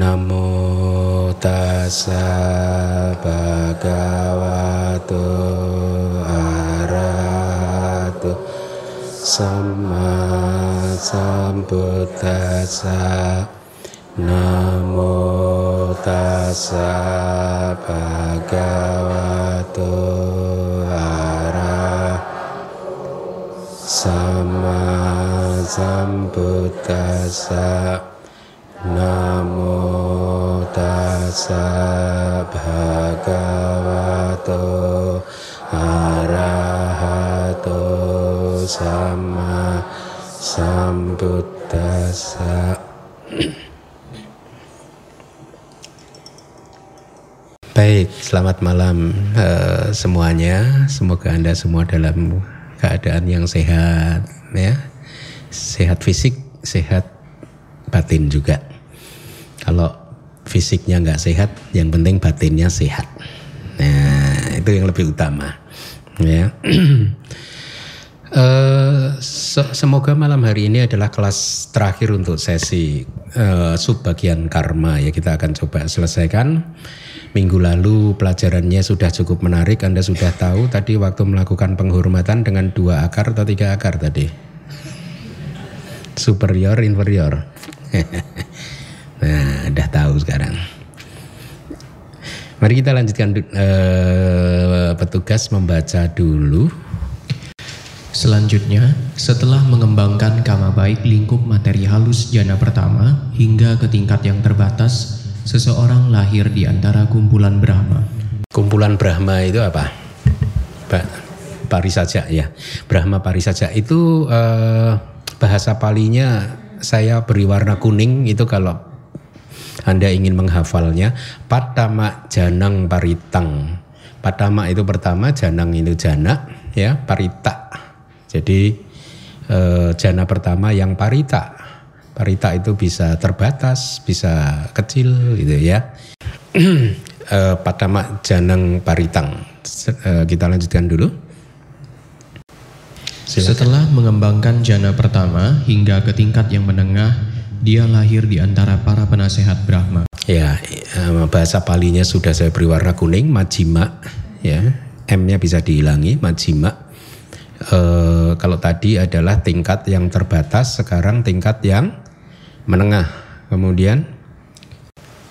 Namo tassa bhagavato arahato sama sambuddhassa Namo tassa bhagavato arahato sama sambuddhassa bhagavato arahato sama sambuddhassa Baik, selamat malam uh, semuanya. Semoga Anda semua dalam keadaan yang sehat ya. Sehat fisik, sehat batin juga. Kalau fisiknya nggak sehat, yang penting batinnya sehat. Nah, itu yang lebih utama. Ya. Uh, semoga malam hari ini adalah kelas terakhir untuk sesi uh, subbagian karma ya kita akan coba selesaikan. Minggu lalu pelajarannya sudah cukup menarik. Anda sudah tahu tadi waktu melakukan penghormatan dengan dua akar atau tiga akar tadi. Superior, inferior. nah, udah tahu sekarang. Mari kita lanjutkan uh, petugas membaca dulu Selanjutnya, setelah mengembangkan kama baik lingkup materi halus jana pertama hingga ke tingkat yang terbatas, seseorang lahir di antara kumpulan Brahma. Kumpulan Brahma itu apa? Pak Parisaja ya. Brahma Parisaja itu eh, bahasa palinya saya beri warna kuning itu kalau Anda ingin menghafalnya Patama Janang Paritang. Patama itu pertama, Janang itu jana, ya, Parita jadi eh, jana pertama yang parita. Parita itu bisa terbatas, bisa kecil gitu ya. eh, Padama janang paritang. Eh, kita lanjutkan dulu. Silakan. Setelah mengembangkan jana pertama hingga ke tingkat yang menengah, dia lahir di antara para penasehat Brahma. Ya, eh, bahasa palinya sudah saya beri warna kuning, majima, ya. M-nya bisa dihilangi, majima eh, kalau tadi adalah tingkat yang terbatas, sekarang tingkat yang menengah. Kemudian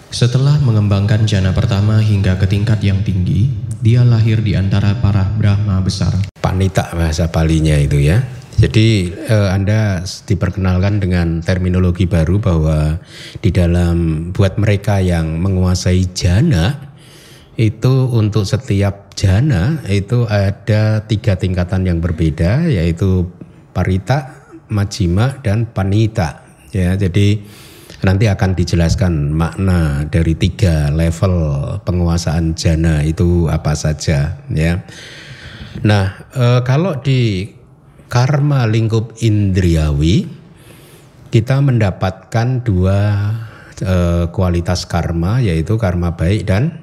setelah mengembangkan jana pertama hingga ke tingkat yang tinggi, dia lahir di antara para Brahma besar. Panita bahasa palinya itu ya. Jadi eh, Anda diperkenalkan dengan terminologi baru bahwa di dalam buat mereka yang menguasai jana itu untuk setiap jana itu ada tiga tingkatan yang berbeda yaitu parita, majima dan panita. Ya jadi nanti akan dijelaskan makna dari tiga level penguasaan jana itu apa saja ya. Nah e, kalau di karma lingkup indriawi kita mendapatkan dua e, kualitas karma yaitu karma baik dan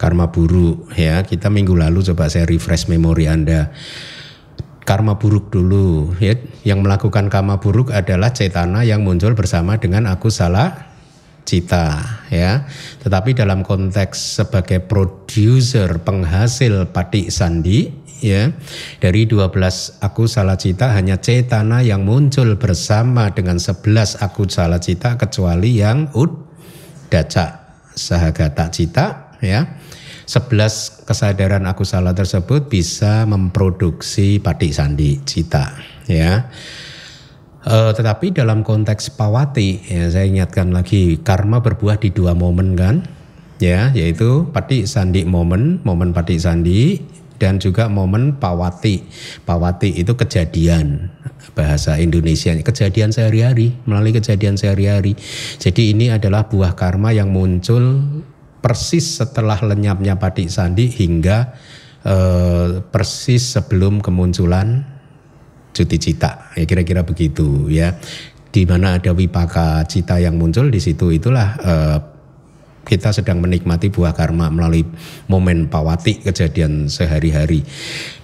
karma buruk ya. Kita minggu lalu coba saya refresh memori Anda. Karma buruk dulu ya. Yang melakukan karma buruk adalah cetana yang muncul bersama dengan aku salah cita ya. Tetapi dalam konteks sebagai produser penghasil patik sandi ya. Dari 12 aku salah cita hanya cetana yang muncul bersama dengan 11 aku salah cita kecuali yang ud daca sahagata cita ya 11 kesadaran aku salah tersebut bisa memproduksi patik sandi cita ya. Uh, tetapi dalam konteks pawati ya saya ingatkan lagi karma berbuah di dua momen kan ya yaitu patik sandi momen momen patik sandi dan juga momen pawati. Pawati itu kejadian. Bahasa Indonesia kejadian sehari-hari melalui kejadian sehari-hari. Jadi ini adalah buah karma yang muncul persis setelah lenyapnya Padik Sandi hingga eh, persis sebelum kemunculan cuti cita. Ya kira-kira begitu ya. Di mana ada wipaka cita yang muncul di situ itulah eh, kita sedang menikmati buah karma melalui momen pawati kejadian sehari-hari.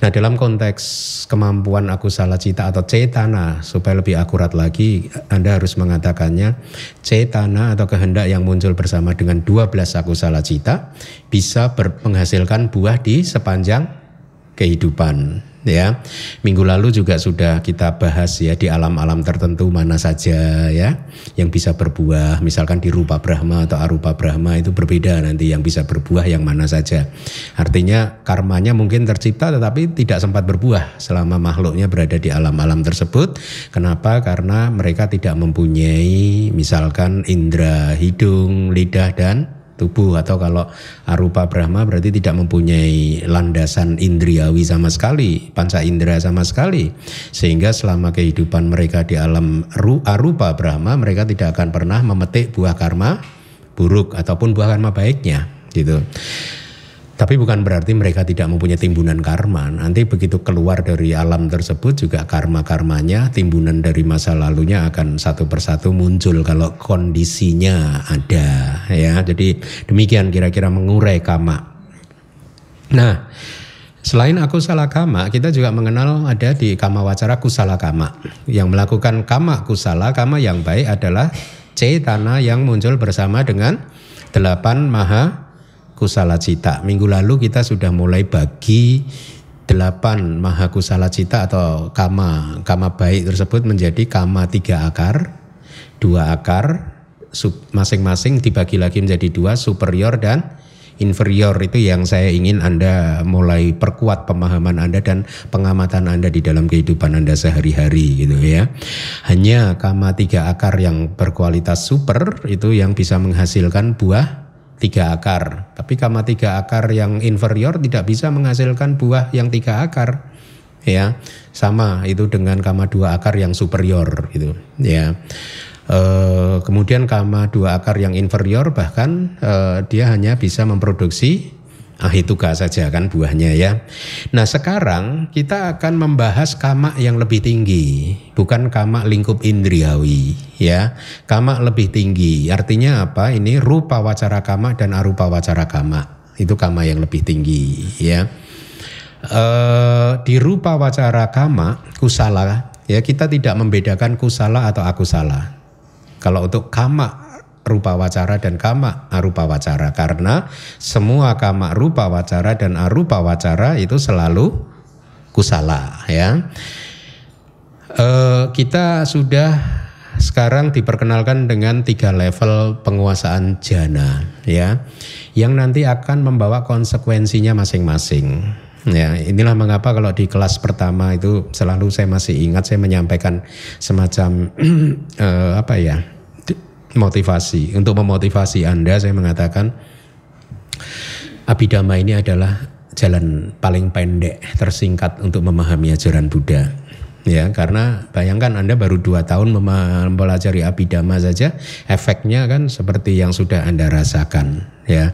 Nah dalam konteks kemampuan aku salah cita atau cetana supaya lebih akurat lagi Anda harus mengatakannya cetana atau kehendak yang muncul bersama dengan 12 aku salah cita bisa menghasilkan buah di sepanjang kehidupan ya. Minggu lalu juga sudah kita bahas ya di alam-alam tertentu mana saja ya yang bisa berbuah. Misalkan di rupa Brahma atau arupa Brahma itu berbeda nanti yang bisa berbuah yang mana saja. Artinya karmanya mungkin tercipta tetapi tidak sempat berbuah selama makhluknya berada di alam-alam tersebut. Kenapa? Karena mereka tidak mempunyai misalkan indera hidung, lidah dan tubuh atau kalau arupa Brahma berarti tidak mempunyai landasan indriawi sama sekali, panca indera sama sekali. Sehingga selama kehidupan mereka di alam arupa Brahma mereka tidak akan pernah memetik buah karma buruk ataupun buah karma baiknya gitu. Tapi bukan berarti mereka tidak mempunyai timbunan karma. Nanti begitu keluar dari alam tersebut juga karma-karmanya, timbunan dari masa lalunya akan satu persatu muncul kalau kondisinya ada. Ya, jadi demikian kira-kira mengurai kama. Nah, selain aku salah kama, kita juga mengenal ada di kama wacara kusala kama. Yang melakukan kama kusala, kama yang baik adalah cetana yang muncul bersama dengan delapan maha kusala cita. Minggu lalu kita sudah mulai bagi delapan maha kusala cita atau kama kama baik tersebut menjadi kama tiga akar, dua akar, masing-masing dibagi lagi menjadi dua superior dan inferior itu yang saya ingin Anda mulai perkuat pemahaman Anda dan pengamatan Anda di dalam kehidupan Anda sehari-hari gitu ya. Hanya kama tiga akar yang berkualitas super itu yang bisa menghasilkan buah tiga akar. Tapi kama tiga akar yang inferior tidak bisa menghasilkan buah yang tiga akar. Ya, sama itu dengan kama dua akar yang superior gitu. Ya. E, kemudian kama dua akar yang inferior bahkan e, dia hanya bisa memproduksi ahituka saja kan buahnya ya. Nah sekarang kita akan membahas kama yang lebih tinggi, bukan kama lingkup indriawi ya. Kama lebih tinggi, artinya apa? Ini rupa wacara kama dan arupa wacara kama. Itu kama yang lebih tinggi ya. E, di rupa wacara kama kusala ya kita tidak membedakan kusala atau akusala. Kalau untuk kama rupa wacara dan kama arupa wacara karena semua kama rupa wacara dan arupa wacara itu selalu kusala ya. E, kita sudah sekarang diperkenalkan dengan tiga level penguasaan jana ya yang nanti akan membawa konsekuensinya masing-masing. Ya, inilah mengapa kalau di kelas pertama itu selalu saya masih ingat saya menyampaikan semacam uh, apa ya motivasi. Untuk memotivasi Anda saya mengatakan Abhidhamma ini adalah jalan paling pendek tersingkat untuk memahami ajaran Buddha. Ya, karena bayangkan Anda baru dua tahun mempelajari Abhidhamma saja, efeknya kan seperti yang sudah Anda rasakan. Ya,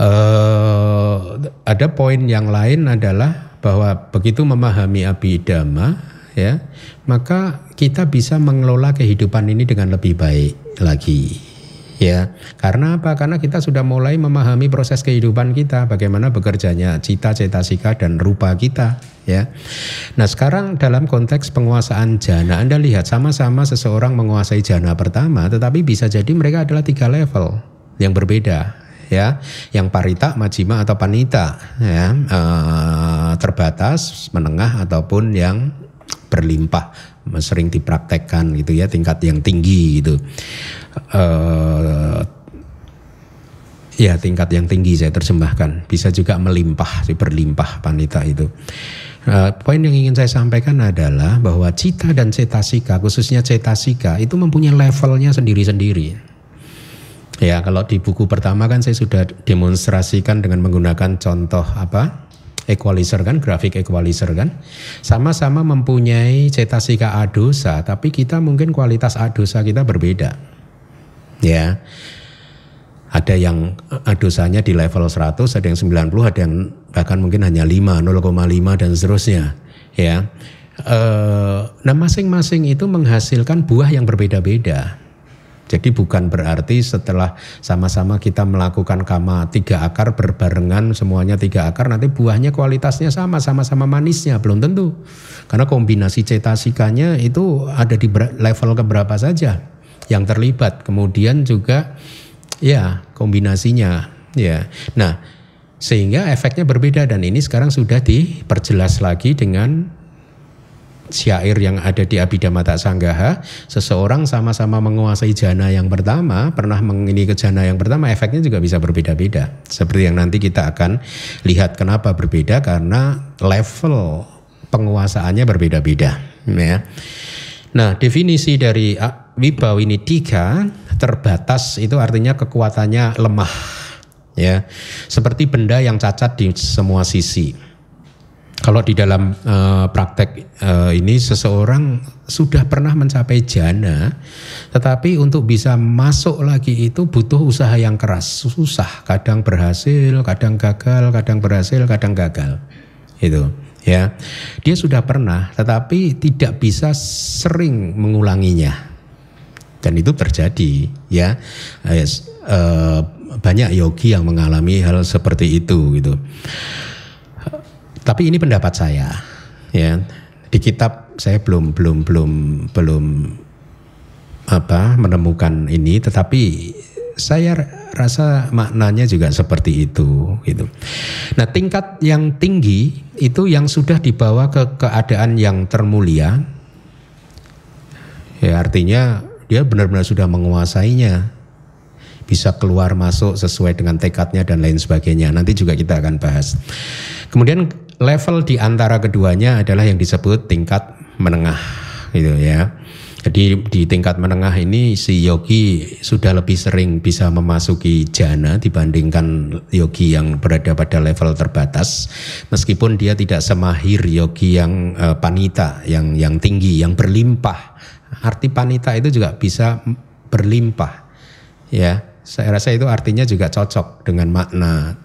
uh, ada poin yang lain adalah bahwa begitu memahami Abhidhamma, ya, maka kita bisa mengelola kehidupan ini dengan lebih baik lagi ya. Karena apa? Karena kita sudah mulai memahami proses kehidupan kita bagaimana bekerjanya cita cetasika dan rupa kita ya. Nah sekarang dalam konteks penguasaan jana anda lihat sama-sama seseorang menguasai jana pertama tetapi bisa jadi mereka adalah tiga level yang berbeda ya. Yang parita majima atau panita ya. E, terbatas menengah ataupun yang berlimpah sering dipraktekkan gitu ya tingkat yang tinggi gitu uh, ya tingkat yang tinggi saya terjemahkan bisa juga melimpah berlimpah panita itu Uh, poin yang ingin saya sampaikan adalah bahwa cita dan cetasika, khususnya cetasika itu mempunyai levelnya sendiri-sendiri. Ya, kalau di buku pertama kan saya sudah demonstrasikan dengan menggunakan contoh apa? Equalizer kan, grafik equalizer kan. Sama-sama mempunyai cetasika adosa, tapi kita mungkin kualitas adosa kita berbeda. Ya. Ada yang adosanya di level 100, ada yang 90, ada yang bahkan mungkin hanya 5, 0,5 dan seterusnya. Ya. E, nah masing-masing itu menghasilkan buah yang berbeda-beda. Jadi bukan berarti setelah sama-sama kita melakukan kama tiga akar berbarengan semuanya tiga akar nanti buahnya kualitasnya sama sama-sama manisnya belum tentu. Karena kombinasi cetasikanya itu ada di level keberapa saja yang terlibat. Kemudian juga ya kombinasinya ya. Nah sehingga efeknya berbeda dan ini sekarang sudah diperjelas lagi dengan syair yang ada di Abhidhamma Sanggaha, seseorang sama-sama menguasai jana yang pertama, pernah mengini ke jana yang pertama, efeknya juga bisa berbeda-beda. Seperti yang nanti kita akan lihat kenapa berbeda karena level penguasaannya berbeda-beda. Ya. Nah, definisi dari ini tiga terbatas itu artinya kekuatannya lemah, ya, seperti benda yang cacat di semua sisi. Kalau di dalam uh, praktek uh, ini seseorang sudah pernah mencapai jana, tetapi untuk bisa masuk lagi itu butuh usaha yang keras, susah. Kadang berhasil, kadang gagal, kadang berhasil, kadang gagal. Itu ya. Dia sudah pernah, tetapi tidak bisa sering mengulanginya. Dan itu terjadi ya. Uh, banyak yogi yang mengalami hal seperti itu gitu. Tapi ini pendapat saya, ya. Di kitab saya belum belum belum belum apa menemukan ini, tetapi saya rasa maknanya juga seperti itu gitu. Nah, tingkat yang tinggi itu yang sudah dibawa ke keadaan yang termulia. Ya, artinya dia benar-benar sudah menguasainya. Bisa keluar masuk sesuai dengan tekadnya dan lain sebagainya. Nanti juga kita akan bahas. Kemudian level di antara keduanya adalah yang disebut tingkat menengah gitu ya. Jadi di tingkat menengah ini si yogi sudah lebih sering bisa memasuki jana dibandingkan yogi yang berada pada level terbatas. Meskipun dia tidak semahir yogi yang uh, panita, yang yang tinggi, yang berlimpah. Arti panita itu juga bisa berlimpah. Ya, saya rasa itu artinya juga cocok dengan makna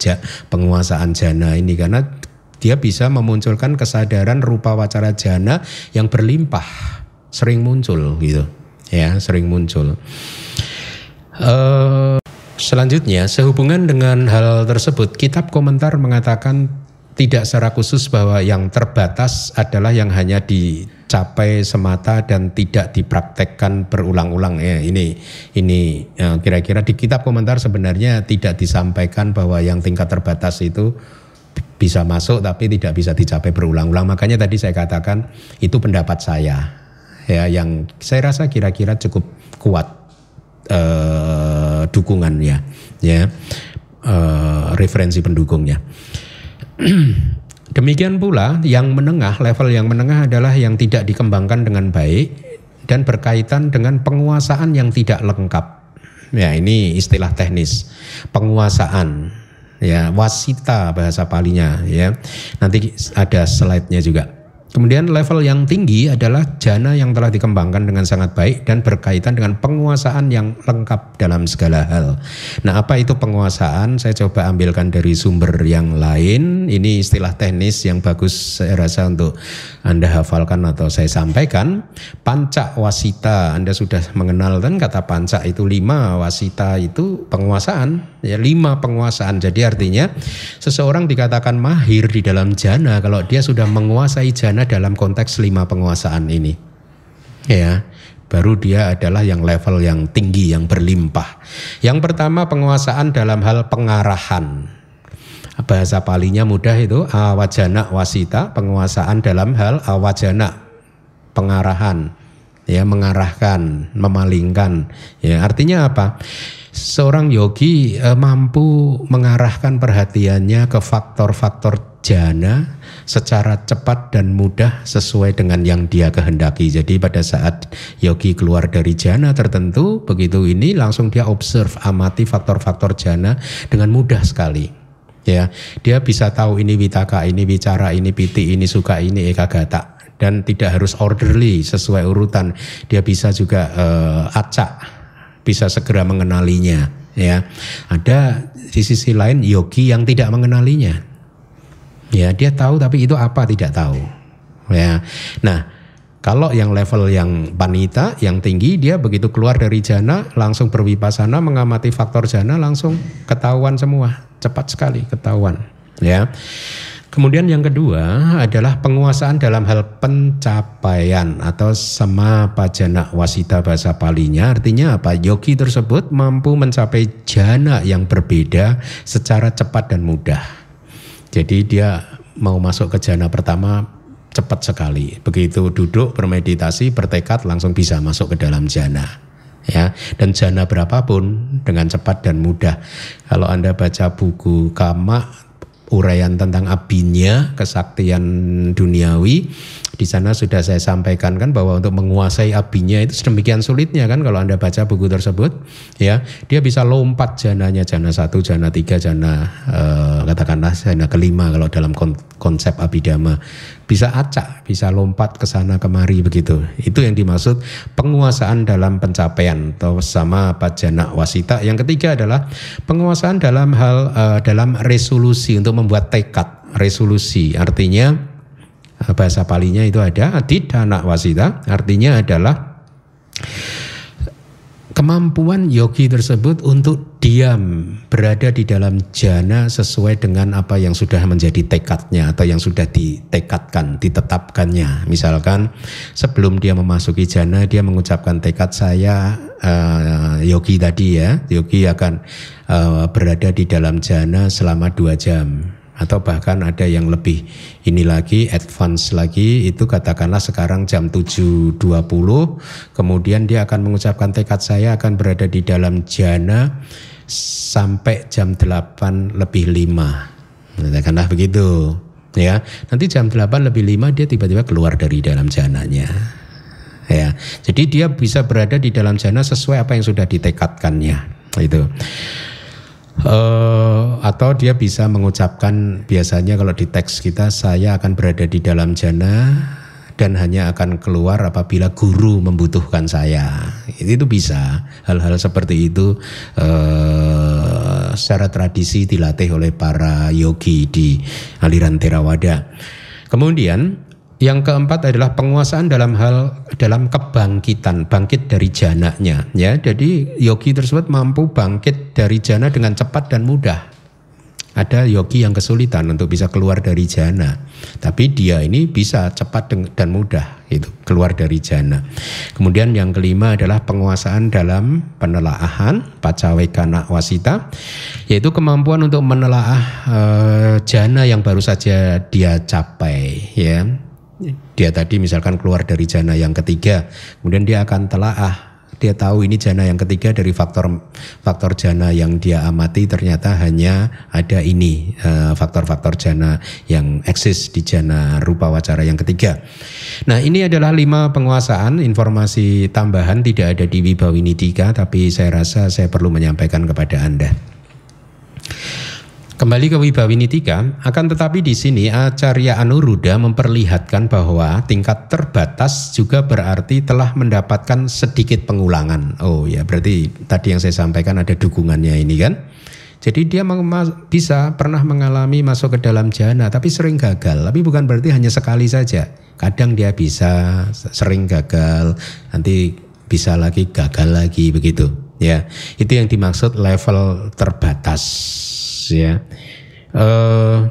penguasaan jana ini karena dia bisa memunculkan kesadaran rupa wacara jana yang berlimpah, sering muncul gitu, ya sering muncul. Uh, selanjutnya, sehubungan dengan hal tersebut, kitab komentar mengatakan tidak secara khusus bahwa yang terbatas adalah yang hanya dicapai semata dan tidak dipraktekkan berulang-ulang ya ini ini ya, kira-kira di kitab komentar sebenarnya tidak disampaikan bahwa yang tingkat terbatas itu bisa masuk tapi tidak bisa dicapai berulang-ulang. Makanya tadi saya katakan itu pendapat saya ya yang saya rasa kira-kira cukup kuat eh, dukungannya ya eh, referensi pendukungnya. Demikian pula yang menengah level yang menengah adalah yang tidak dikembangkan dengan baik dan berkaitan dengan penguasaan yang tidak lengkap. Ya ini istilah teknis penguasaan ya wasita bahasa palinya ya. Nanti ada slide-nya juga. Kemudian level yang tinggi adalah jana yang telah dikembangkan dengan sangat baik dan berkaitan dengan penguasaan yang lengkap dalam segala hal. Nah, apa itu penguasaan? Saya coba ambilkan dari sumber yang lain. Ini istilah teknis yang bagus saya rasa untuk Anda hafalkan atau saya sampaikan. Panca wasita, Anda sudah mengenal kan kata panca itu lima, wasita itu penguasaan. Ya, lima penguasaan. Jadi artinya seseorang dikatakan mahir di dalam jana kalau dia sudah menguasai jana dalam konteks lima penguasaan ini. Ya, baru dia adalah yang level yang tinggi, yang berlimpah. Yang pertama penguasaan dalam hal pengarahan. Bahasa palinya mudah itu awajana wasita, penguasaan dalam hal awajana, pengarahan. Ya, mengarahkan, memalingkan. Ya, artinya apa? Seorang yogi eh, mampu mengarahkan perhatiannya ke faktor-faktor jana secara cepat dan mudah sesuai dengan yang dia kehendaki. Jadi pada saat yogi keluar dari jana tertentu, begitu ini langsung dia observe, amati faktor-faktor jana dengan mudah sekali. Ya, dia bisa tahu ini vitaka, ini bicara, ini piti, ini suka, ini ekagata dan tidak harus orderly sesuai urutan. Dia bisa juga uh, acak, bisa segera mengenalinya. Ya, ada di sisi lain yogi yang tidak mengenalinya Ya, dia tahu tapi itu apa tidak tahu. Ya. Nah, Kalau yang level yang panita, yang tinggi, dia begitu keluar dari jana, langsung berwipasana, mengamati faktor jana, langsung ketahuan semua, cepat sekali ketahuan. Ya. Kemudian yang kedua adalah penguasaan dalam hal pencapaian atau sama pajana wasita bahasa palinya. Artinya apa? Yogi tersebut mampu mencapai jana yang berbeda secara cepat dan mudah. Jadi dia mau masuk ke jana pertama cepat sekali. Begitu duduk bermeditasi bertekad langsung bisa masuk ke dalam jana. Ya, dan jana berapapun dengan cepat dan mudah. Kalau Anda baca buku Kama uraian tentang abinya, kesaktian duniawi, di sana sudah saya sampaikan kan bahwa untuk menguasai abinya itu sedemikian sulitnya kan kalau Anda baca buku tersebut ya. Dia bisa lompat jananya jana satu jana tiga jana eh, katakanlah jana kelima kalau dalam konsep abidama bisa acak bisa lompat ke sana kemari begitu. Itu yang dimaksud penguasaan dalam pencapaian atau sama pajana wasita. Yang ketiga adalah penguasaan dalam hal uh, dalam resolusi untuk membuat tekad. Resolusi artinya bahasa palinya itu ada adidana wasita artinya adalah kemampuan yogi tersebut untuk diam berada di dalam jana sesuai dengan apa yang sudah menjadi tekadnya atau yang sudah ditekadkan, ditetapkannya. Misalkan sebelum dia memasuki jana dia mengucapkan tekad saya uh, yogi tadi ya, yogi akan uh, berada di dalam jana selama dua jam atau bahkan ada yang lebih ini lagi advance lagi itu katakanlah sekarang jam 7.20 kemudian dia akan mengucapkan tekad saya akan berada di dalam jana sampai jam 8 lebih 5 katakanlah begitu ya. Nanti jam 8 lebih 5 dia tiba-tiba keluar dari dalam jananya ya. Jadi dia bisa berada di dalam jana sesuai apa yang sudah ditekadkannya itu Uh, atau dia bisa mengucapkan biasanya kalau di teks kita saya akan berada di dalam jana dan hanya akan keluar apabila guru membutuhkan saya. Itu bisa hal-hal seperti itu uh, secara tradisi dilatih oleh para yogi di aliran Theravada. Kemudian yang keempat adalah penguasaan dalam hal dalam kebangkitan, bangkit dari jananya. Ya, jadi yogi tersebut mampu bangkit dari jana dengan cepat dan mudah. Ada yogi yang kesulitan untuk bisa keluar dari jana, tapi dia ini bisa cepat dan mudah itu keluar dari jana. Kemudian yang kelima adalah penguasaan dalam penelaahan pacawekana wasita, yaitu kemampuan untuk menelaah uh, jana yang baru saja dia capai, ya dia tadi misalkan keluar dari jana yang ketiga, kemudian dia akan telaah dia tahu ini jana yang ketiga dari faktor faktor jana yang dia amati ternyata hanya ada ini eh, faktor-faktor uh, jana yang eksis di jana rupa wacara yang ketiga. Nah ini adalah lima penguasaan informasi tambahan tidak ada di Wibawini tiga tapi saya rasa saya perlu menyampaikan kepada anda. Kembali ke Wibawinitika, akan tetapi di sini Acarya Anuruddha memperlihatkan bahwa tingkat terbatas juga berarti telah mendapatkan sedikit pengulangan. Oh ya, berarti tadi yang saya sampaikan ada dukungannya ini kan. Jadi dia bisa pernah mengalami masuk ke dalam jana tapi sering gagal. Tapi bukan berarti hanya sekali saja. Kadang dia bisa sering gagal, nanti bisa lagi gagal lagi begitu. Ya, itu yang dimaksud level terbatas ya. Uh,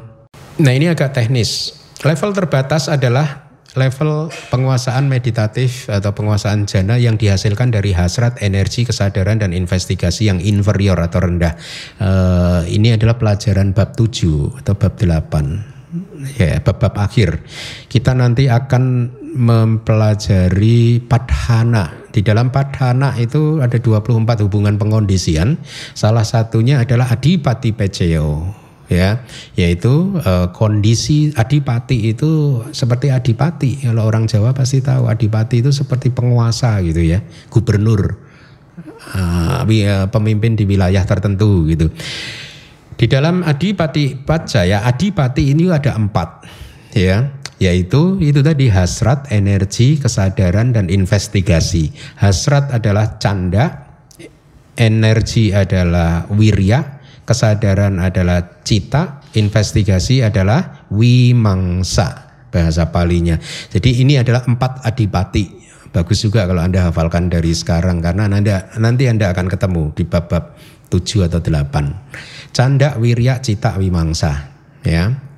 nah ini agak teknis. Level terbatas adalah level penguasaan meditatif atau penguasaan jana yang dihasilkan dari hasrat, energi, kesadaran dan investigasi yang inferior atau rendah. Uh, ini adalah pelajaran bab 7 atau bab 8. Ya, bab-bab akhir. Kita nanti akan mempelajari padhana. Di dalam padhana itu ada 24 hubungan pengondisian. Salah satunya adalah adipati peceo ya yaitu uh, kondisi adipati itu seperti adipati kalau orang Jawa pasti tahu adipati itu seperti penguasa gitu ya gubernur uh, pemimpin di wilayah tertentu gitu di dalam adipati pacaya adipati ini ada empat ya yaitu itu tadi hasrat, energi, kesadaran dan investigasi. Hasrat adalah canda, energi adalah wirya, kesadaran adalah cita, investigasi adalah wimangsa. bahasa palinya. Jadi ini adalah empat adipati. Bagus juga kalau Anda hafalkan dari sekarang karena anda, nanti Anda akan ketemu di bab-bab 7 atau 8. Canda, wirya, cita, wimangsa. Ya,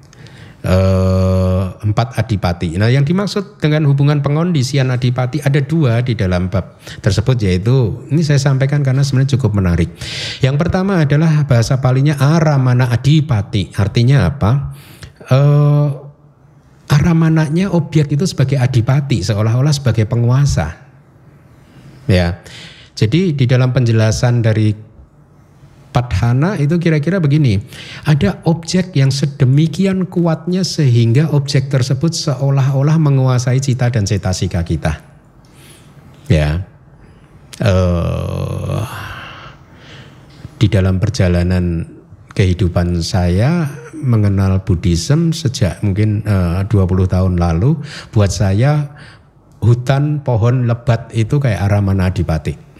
eh, empat adipati. Nah, yang dimaksud dengan hubungan pengondisian adipati ada dua di dalam bab tersebut yaitu ini saya sampaikan karena sebenarnya cukup menarik. Yang pertama adalah bahasa palinya aramana adipati. Artinya apa? Eh, aramananya objek itu sebagai adipati seolah-olah sebagai penguasa. Ya. Jadi di dalam penjelasan dari Padhana itu kira-kira begini, ada objek yang sedemikian kuatnya sehingga objek tersebut seolah-olah menguasai cita dan cetasika kita. Ya, uh, di dalam perjalanan kehidupan saya mengenal Buddhism sejak mungkin eh, uh, 20 tahun lalu, buat saya hutan pohon lebat itu kayak Aramana Adipati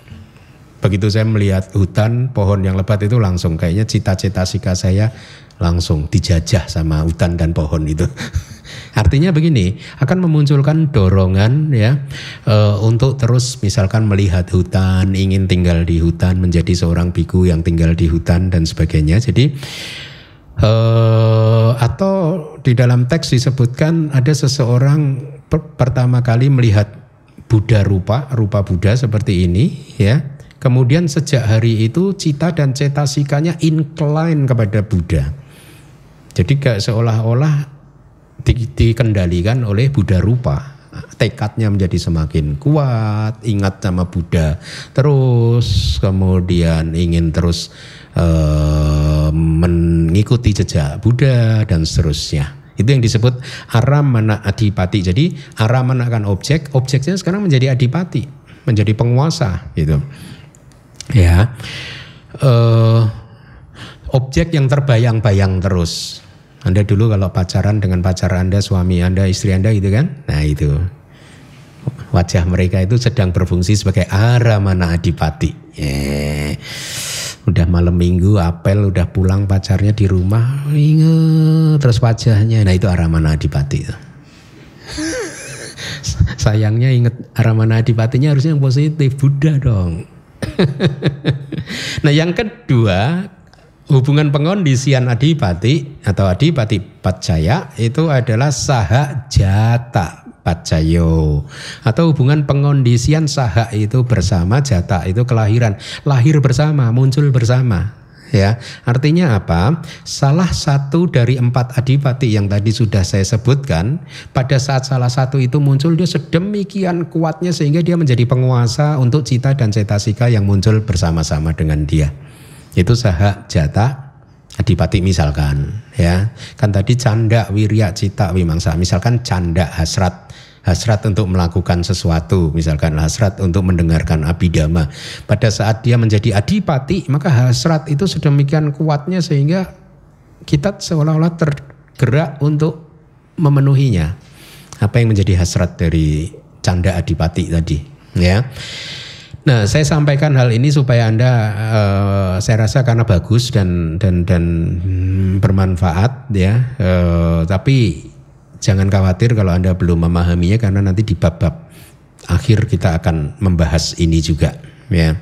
Begitu saya melihat hutan, pohon yang lebat itu langsung kayaknya cita-cita sika saya langsung dijajah sama hutan dan pohon itu. Artinya begini, akan memunculkan dorongan ya e, untuk terus misalkan melihat hutan, ingin tinggal di hutan, menjadi seorang biku yang tinggal di hutan dan sebagainya. Jadi e, atau di dalam teks disebutkan ada seseorang per, pertama kali melihat Buddha rupa, rupa Buddha seperti ini ya Kemudian sejak hari itu cita dan cetasikanya incline kepada Buddha. Jadi kayak seolah-olah di, dikendalikan oleh Buddha rupa. Tekadnya menjadi semakin kuat, ingat sama Buddha. Terus kemudian ingin terus uh, mengikuti jejak Buddha dan seterusnya. Itu yang disebut aramana adipati. Jadi aramana kan objek, objeknya sekarang menjadi adipati, menjadi penguasa gitu ya uh, objek yang terbayang-bayang terus. Anda dulu kalau pacaran dengan pacar Anda, suami Anda, istri Anda gitu kan? Nah itu wajah mereka itu sedang berfungsi sebagai aramana adipati. Yeah. Udah malam minggu, apel, udah pulang pacarnya di rumah, inget terus wajahnya. Nah itu aramana adipati. Sayangnya inget aramana adipatinya harusnya yang positif, Buddha dong. nah yang kedua hubungan pengondisian adipati atau adipati pacaya itu adalah saha jata pacayo atau hubungan pengondisian saha itu bersama jata itu kelahiran. Lahir bersama muncul bersama ya. Artinya apa? Salah satu dari empat adipati yang tadi sudah saya sebutkan, pada saat salah satu itu muncul dia sedemikian kuatnya sehingga dia menjadi penguasa untuk cita dan cetasika yang muncul bersama-sama dengan dia. Itu saha jata adipati misalkan ya. Kan tadi canda wirya cita wimangsa misalkan canda hasrat hasrat untuk melakukan sesuatu, misalkan hasrat untuk mendengarkan abidama. Pada saat dia menjadi adipati, maka hasrat itu sedemikian kuatnya sehingga kita seolah-olah tergerak untuk memenuhinya. Apa yang menjadi hasrat dari canda adipati tadi, ya. Nah, saya sampaikan hal ini supaya anda, uh, saya rasa karena bagus dan dan dan hmm, bermanfaat, ya. Uh, tapi Jangan khawatir kalau Anda belum memahaminya karena nanti di bab-bab akhir kita akan membahas ini juga ya.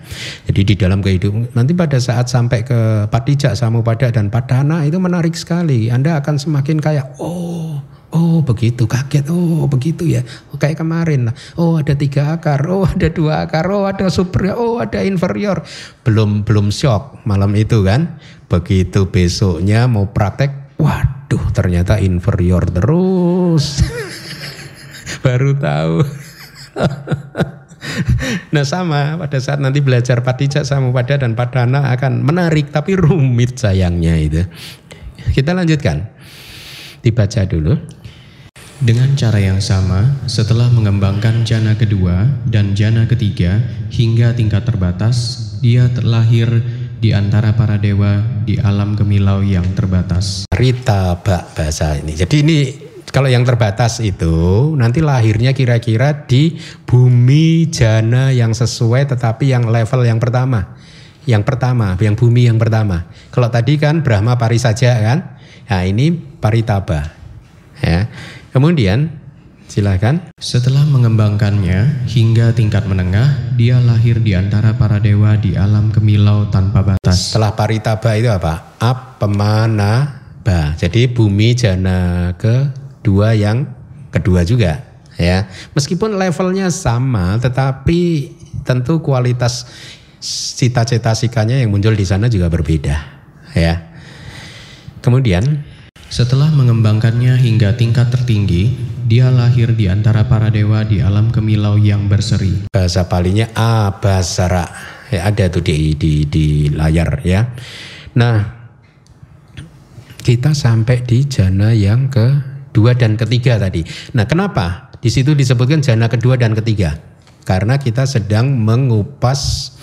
Jadi di dalam kehidupan nanti pada saat sampai ke Patijak, Samupada dan Padana itu menarik sekali. Anda akan semakin kayak oh Oh begitu kaget oh begitu ya kayak kemarin oh ada tiga akar oh ada dua akar oh ada super oh ada inferior belum belum shock malam itu kan begitu besoknya mau praktek waduh Duh ternyata inferior terus. Baru tahu. nah sama pada saat nanti belajar patijak sama pada dan padana akan menarik tapi rumit sayangnya itu. Kita lanjutkan. Dibaca dulu. Dengan cara yang sama, setelah mengembangkan jana kedua dan jana ketiga hingga tingkat terbatas, dia terlahir di antara para dewa di alam kemilau yang terbatas. Rita bak bahasa ini. Jadi ini kalau yang terbatas itu nanti lahirnya kira-kira di bumi jana yang sesuai tetapi yang level yang pertama. Yang pertama, yang bumi yang pertama. Kalau tadi kan Brahma Pari saja kan. Nah ini Paritaba. Ya. Kemudian silakan. Setelah mengembangkannya hingga tingkat menengah, dia lahir di antara para dewa di alam kemilau tanpa batas. Setelah paritaba itu apa? Apemana ba. Jadi bumi jana kedua yang kedua juga ya. Meskipun levelnya sama tetapi tentu kualitas cita-cita sikanya yang muncul di sana juga berbeda ya. Kemudian setelah mengembangkannya hingga tingkat tertinggi, dia lahir di antara para dewa di alam kemilau yang berseri. Bahasa palinya abasara. Ya, ada tuh di, di, di layar ya. Nah, kita sampai di jana yang kedua dan ketiga tadi. Nah, kenapa? Di situ disebutkan jana kedua dan ketiga. Karena kita sedang mengupas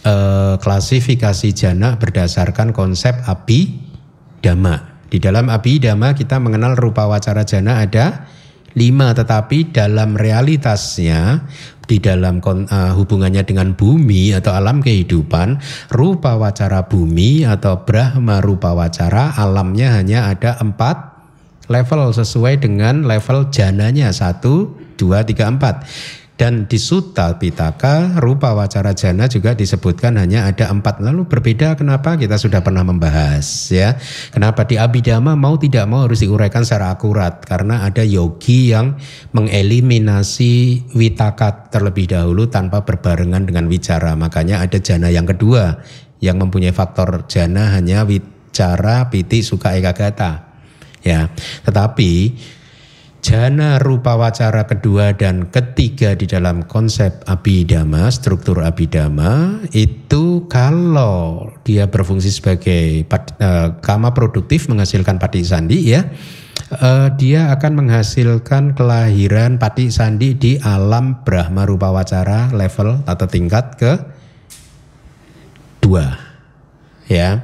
eh, klasifikasi jana berdasarkan konsep api dama. Di dalam abhidhamma kita mengenal rupa wacara jana ada lima tetapi dalam realitasnya di dalam uh, hubungannya dengan bumi atau alam kehidupan rupa wacara bumi atau brahma rupa wacara alamnya hanya ada empat level sesuai dengan level jananya. Satu dua tiga empat dan di Sutta Pitaka rupa wacara jana juga disebutkan hanya ada empat. Lalu berbeda kenapa? Kita sudah pernah membahas ya. Kenapa di Abhidhamma mau tidak mau harus diuraikan secara akurat karena ada yogi yang mengeliminasi witaka terlebih dahulu tanpa berbarengan dengan wicara. Makanya ada jana yang kedua yang mempunyai faktor jana hanya wicara, piti, suka, ekagata. Ya, tetapi jana rupa wacara kedua dan ketiga di dalam konsep abidama, struktur abidama itu kalau dia berfungsi sebagai uh, kama produktif menghasilkan pati sandi ya, uh, dia akan menghasilkan kelahiran pati sandi di alam Brahma rupa wacara level atau tingkat ke dua ya.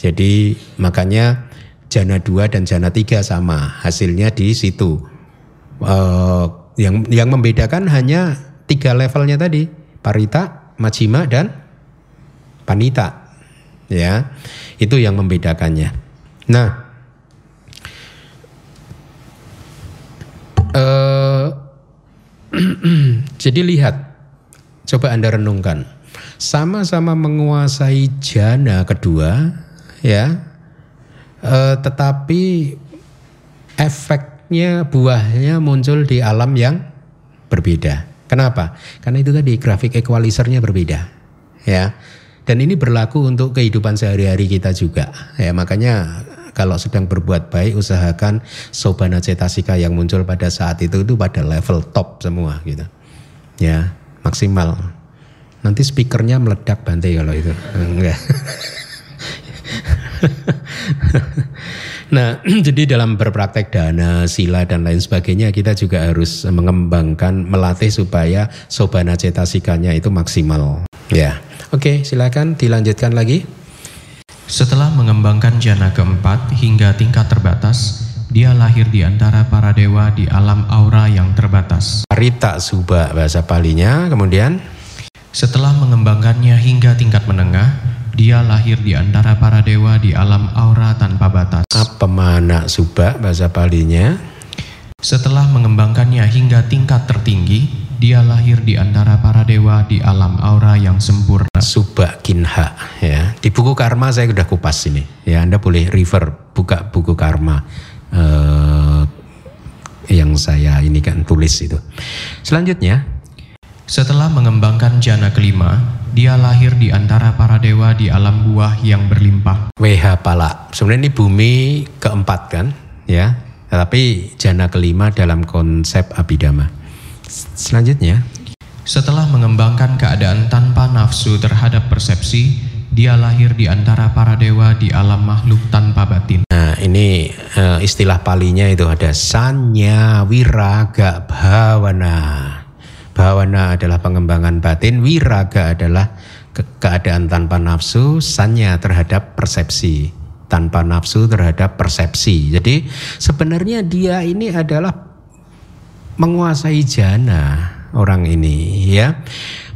Jadi makanya jana dua dan jana tiga sama hasilnya di situ uh, yang yang membedakan hanya tiga levelnya tadi parita, majima dan panita. Ya itu yang membedakannya. Nah uh, jadi lihat coba anda renungkan. Sama-sama menguasai jana kedua ya. Uh, tetapi efek efeknya buahnya muncul di alam yang berbeda. Kenapa? Karena itu tadi grafik equalizernya berbeda. Ya. Dan ini berlaku untuk kehidupan sehari-hari kita juga. Ya, makanya kalau sedang berbuat baik usahakan sobana cetasika yang muncul pada saat itu itu pada level top semua gitu. Ya, maksimal. Nanti speakernya meledak bantai kalau itu. Enggak. Nah, jadi dalam berpraktek dana, sila dan lain sebagainya kita juga harus mengembangkan, melatih supaya sobana cetasikanya itu maksimal. Ya, oke, silakan dilanjutkan lagi. Setelah mengembangkan jana keempat hingga tingkat terbatas, dia lahir di antara para dewa di alam aura yang terbatas. Rita Suba bahasa palinya, kemudian setelah mengembangkannya hingga tingkat menengah, dia lahir di antara para dewa di alam aura tanpa batas. Apa mana subak bahasa palinya? Setelah mengembangkannya hingga tingkat tertinggi, dia lahir di antara para dewa di alam aura yang sempurna. Subak kinha ya. Di buku karma saya sudah kupas ini. Ya Anda boleh refer buka buku karma uh, yang saya ini kan tulis itu. Selanjutnya, setelah mengembangkan jana kelima, dia lahir di antara para dewa di alam buah yang berlimpah. WH pala. Sebenarnya ini bumi keempat kan, ya. Tapi jana kelima dalam konsep abidama. Selanjutnya, setelah mengembangkan keadaan tanpa nafsu terhadap persepsi, dia lahir di antara para dewa di alam makhluk tanpa batin. Nah, ini uh, istilah palinya itu ada sanya wiraga bhawana. Bawana adalah pengembangan batin, wiraga adalah ke keadaan tanpa nafsu, sanya terhadap persepsi, tanpa nafsu terhadap persepsi. Jadi sebenarnya dia ini adalah menguasai jana orang ini ya.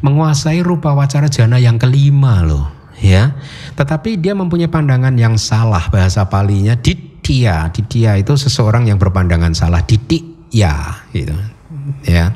Menguasai rupa wacara jana yang kelima loh ya. Tetapi dia mempunyai pandangan yang salah bahasa palinya di didia, didia itu seseorang yang berpandangan salah, didik ya gitu. Ya.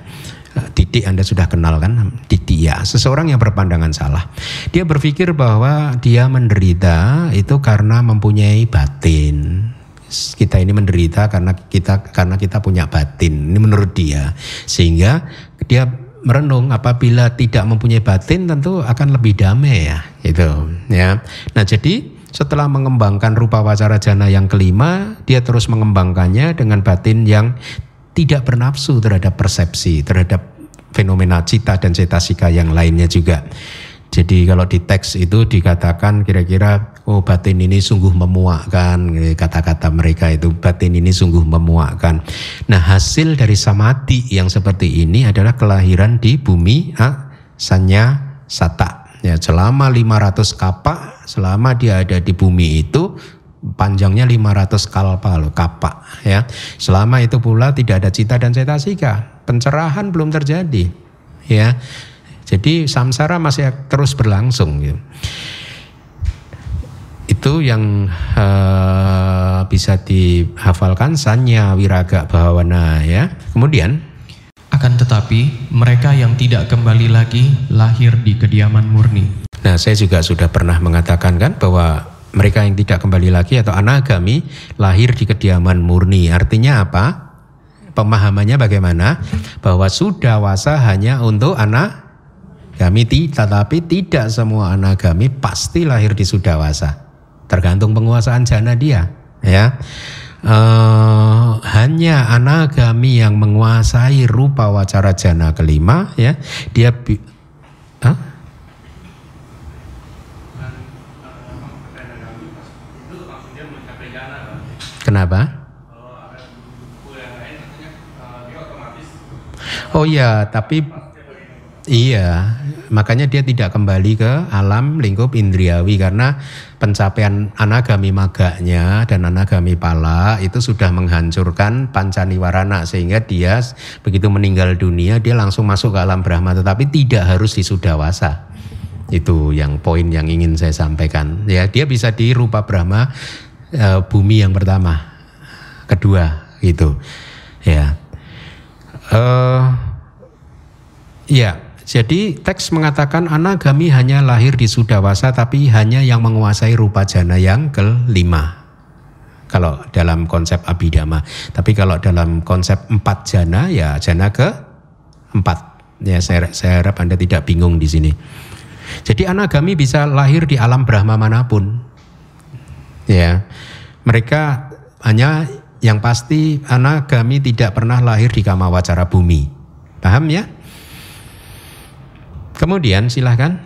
Didik Anda sudah kenal kan? Didia Seseorang yang berpandangan salah. Dia berpikir bahwa dia menderita itu karena mempunyai batin. Kita ini menderita karena kita karena kita punya batin. Ini menurut dia. Sehingga dia merenung apabila tidak mempunyai batin tentu akan lebih damai ya. Itu ya. Nah jadi setelah mengembangkan rupa wacara jana yang kelima dia terus mengembangkannya dengan batin yang tidak bernafsu terhadap persepsi terhadap fenomena cita dan cetasika yang lainnya juga jadi kalau di teks itu dikatakan kira-kira oh batin ini sungguh memuakkan kata-kata mereka itu batin ini sungguh memuakkan. Nah hasil dari samadhi yang seperti ini adalah kelahiran di bumi ah, sanya sata. Ya selama 500 kapak selama dia ada di bumi itu panjangnya 500 kalpa loh kapak ya. Selama itu pula tidak ada cita dan cetasika, pencerahan belum terjadi ya. Jadi samsara masih terus berlangsung gitu. Itu yang uh, bisa dihafalkan sanya wiraga bawana ya. Kemudian akan tetapi mereka yang tidak kembali lagi lahir di kediaman murni. Nah, saya juga sudah pernah mengatakan kan bahwa mereka yang tidak kembali lagi atau anagami lahir di kediaman murni. Artinya apa? Pemahamannya bagaimana? Bahwa sudah wasa hanya untuk anak Gami tetapi tidak semua anagami pasti lahir di Sudawasa. Tergantung penguasaan jana dia, ya. Uh, hanya anagami yang menguasai rupa wacara jana kelima, ya, dia Kenapa? Oh ya, tapi Iya, makanya dia tidak kembali ke alam lingkup indriawi karena pencapaian anagami maganya dan anagami pala itu sudah menghancurkan pancaniwarana sehingga dia begitu meninggal dunia dia langsung masuk ke alam Brahma tetapi tidak harus di Sudawasa. Itu yang poin yang ingin saya sampaikan. Ya, dia bisa di rupa Brahma e, bumi yang pertama, kedua gitu. Ya. Uh, ya, jadi teks mengatakan anagami hanya lahir di Sudawasa tapi hanya yang menguasai rupa jana yang kelima. Kalau dalam konsep abidama. Tapi kalau dalam konsep empat jana ya jana ke empat. Ya saya, saya harap Anda tidak bingung di sini. Jadi anagami bisa lahir di alam Brahma mana pun. Ya. Mereka hanya yang pasti anagami tidak pernah lahir di kama wacara bumi. Paham ya? Kemudian silahkan.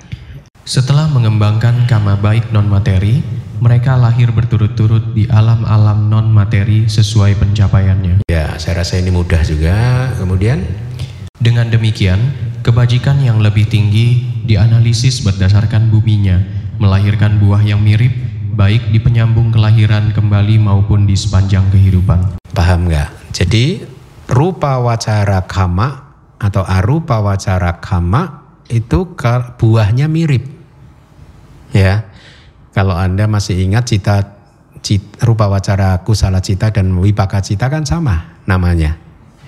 Setelah mengembangkan kama baik non materi, mereka lahir berturut-turut di alam-alam non materi sesuai pencapaiannya. Ya, saya rasa ini mudah juga. Kemudian dengan demikian, kebajikan yang lebih tinggi dianalisis berdasarkan buminya, melahirkan buah yang mirip baik di penyambung kelahiran kembali maupun di sepanjang kehidupan. Paham nggak? Jadi rupa wacara kama atau arupa wacara kama itu buahnya mirip. Ya. Kalau Anda masih ingat cita, cita rupa wacara kusala cita dan wipaka cita kan sama namanya.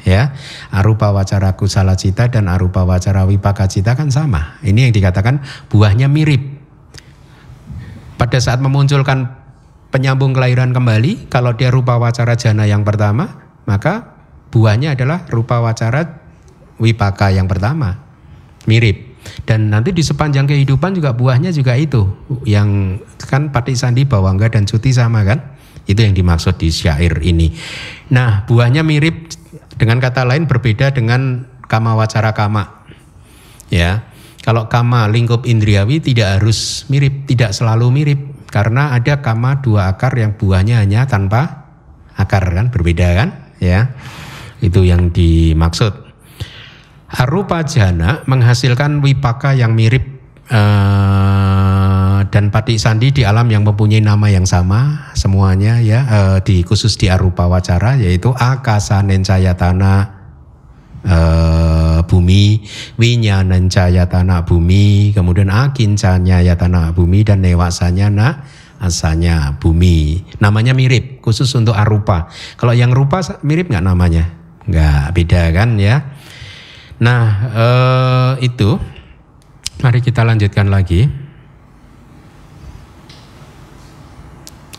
Ya. Arupa wacara kusala cita dan arupa wacara wipaka cita kan sama. Ini yang dikatakan buahnya mirip. Pada saat memunculkan penyambung kelahiran kembali, kalau dia rupa wacara jana yang pertama, maka buahnya adalah rupa wacara wipaka yang pertama. Mirip. Dan nanti di sepanjang kehidupan juga buahnya juga itu. Yang kan Pati Sandi Bawangga dan Cuti sama kan? Itu yang dimaksud di syair ini. Nah buahnya mirip dengan kata lain berbeda dengan kama wacara kama. Ya, kalau kama lingkup indriawi tidak harus mirip, tidak selalu mirip karena ada kama dua akar yang buahnya hanya tanpa akar kan berbeda kan? Ya, itu yang dimaksud. Arupa jana menghasilkan wipaka yang mirip uh, dan pati sandi di alam yang mempunyai nama yang sama semuanya ya uh, di khusus di arupa wacara yaitu akasa nencayatana uh, bumi nencaya tanah bumi kemudian akin ya tanah bumi dan newasanya na asalnya bumi. Namanya mirip, khusus untuk arupa. Kalau yang rupa mirip nggak namanya? Nggak beda kan ya. Nah eh, itu, mari kita lanjutkan lagi.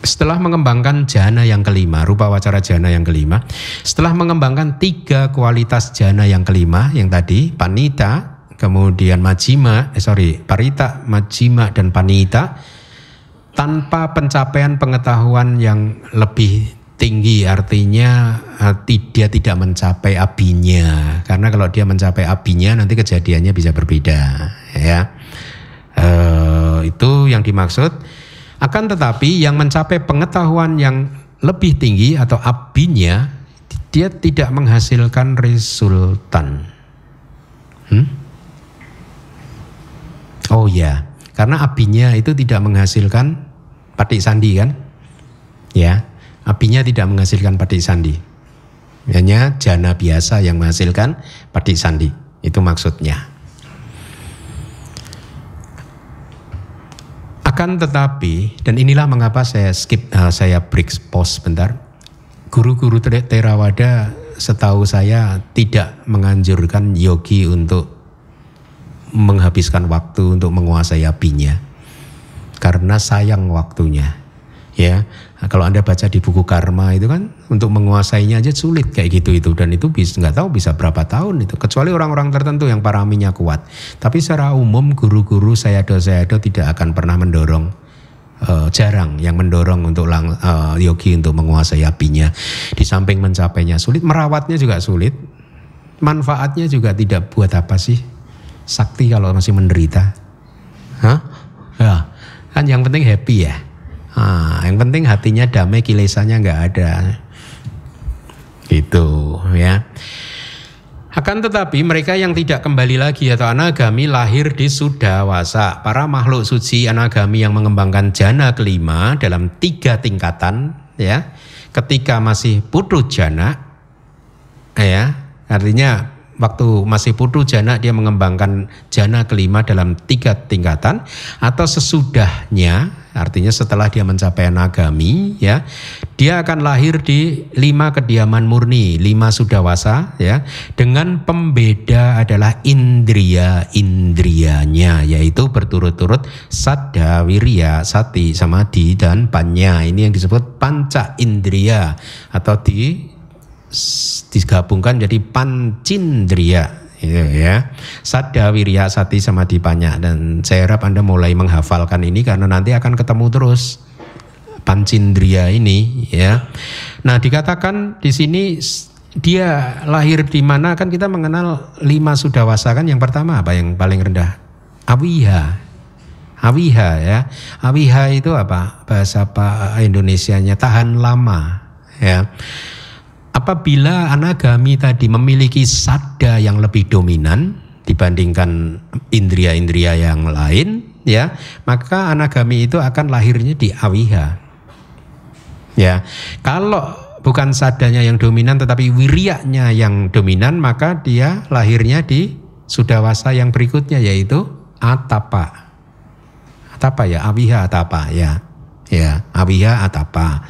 Setelah mengembangkan jana yang kelima, rupa wacara jana yang kelima, setelah mengembangkan tiga kualitas jana yang kelima, yang tadi panita, kemudian majima, eh sorry, parita, majima, dan panita, tanpa pencapaian pengetahuan yang lebih tinggi artinya uh, dia tidak mencapai abinya karena kalau dia mencapai abinya nanti kejadiannya bisa berbeda ya. Uh, itu yang dimaksud akan tetapi yang mencapai pengetahuan yang lebih tinggi atau abinya dia tidak menghasilkan resultan hmm? oh ya karena abinya itu tidak menghasilkan patik sandi kan? Ya, apinya tidak menghasilkan patik sandi. Hanya jana biasa yang menghasilkan patik sandi. Itu maksudnya. Akan tetapi, dan inilah mengapa saya skip, uh, saya break pause sebentar. Guru-guru Theravada setahu saya tidak menganjurkan yogi untuk menghabiskan waktu untuk menguasai apinya karena sayang waktunya ya kalau anda baca di buku karma itu kan untuk menguasainya aja sulit kayak gitu itu. Dan itu bisa nggak tahu bisa berapa tahun itu. Kecuali orang-orang tertentu yang paraminya kuat. Tapi secara umum guru-guru saya do saya do tidak akan pernah mendorong uh, jarang yang mendorong untuk lang, uh, yogi untuk menguasai apinya. Di samping mencapainya sulit merawatnya juga sulit. Manfaatnya juga tidak buat apa sih? Sakti kalau masih menderita. Hah? Ya, kan yang penting happy ya. Ah, yang penting hatinya damai, kilesannya nggak ada. Gitu ya. Akan tetapi mereka yang tidak kembali lagi atau anagami lahir di Sudawasa. Para makhluk suci anagami yang mengembangkan jana kelima dalam tiga tingkatan ya. Ketika masih putu jana ya, artinya waktu masih putu jana dia mengembangkan jana kelima dalam tiga tingkatan atau sesudahnya artinya setelah dia mencapai nagami ya dia akan lahir di lima kediaman murni lima sudawasa ya dengan pembeda adalah indria indrianya yaitu berturut-turut sadda wirya sati samadhi dan panya. Ini yang disebut panca indria atau di digabungkan jadi pancindria gitu ya. Sada wirya sati sama dipanya dan saya harap anda mulai menghafalkan ini karena nanti akan ketemu terus pancindria ini ya. Nah dikatakan di sini dia lahir di mana? Kan kita mengenal lima sudawasa kan. Yang pertama apa? Yang paling rendah? Awiha. Awiha ya. Awiha itu apa? Bahasa apa Indonesianya tahan lama ya apabila anagami tadi memiliki sada yang lebih dominan dibandingkan indria-indria yang lain ya maka anagami itu akan lahirnya di awiha. Ya kalau bukan sadanya yang dominan tetapi wiriaknya yang dominan maka dia lahirnya di sudawasa yang berikutnya yaitu atapa. Atapa ya awiha atapa ya. Ya awiha atapa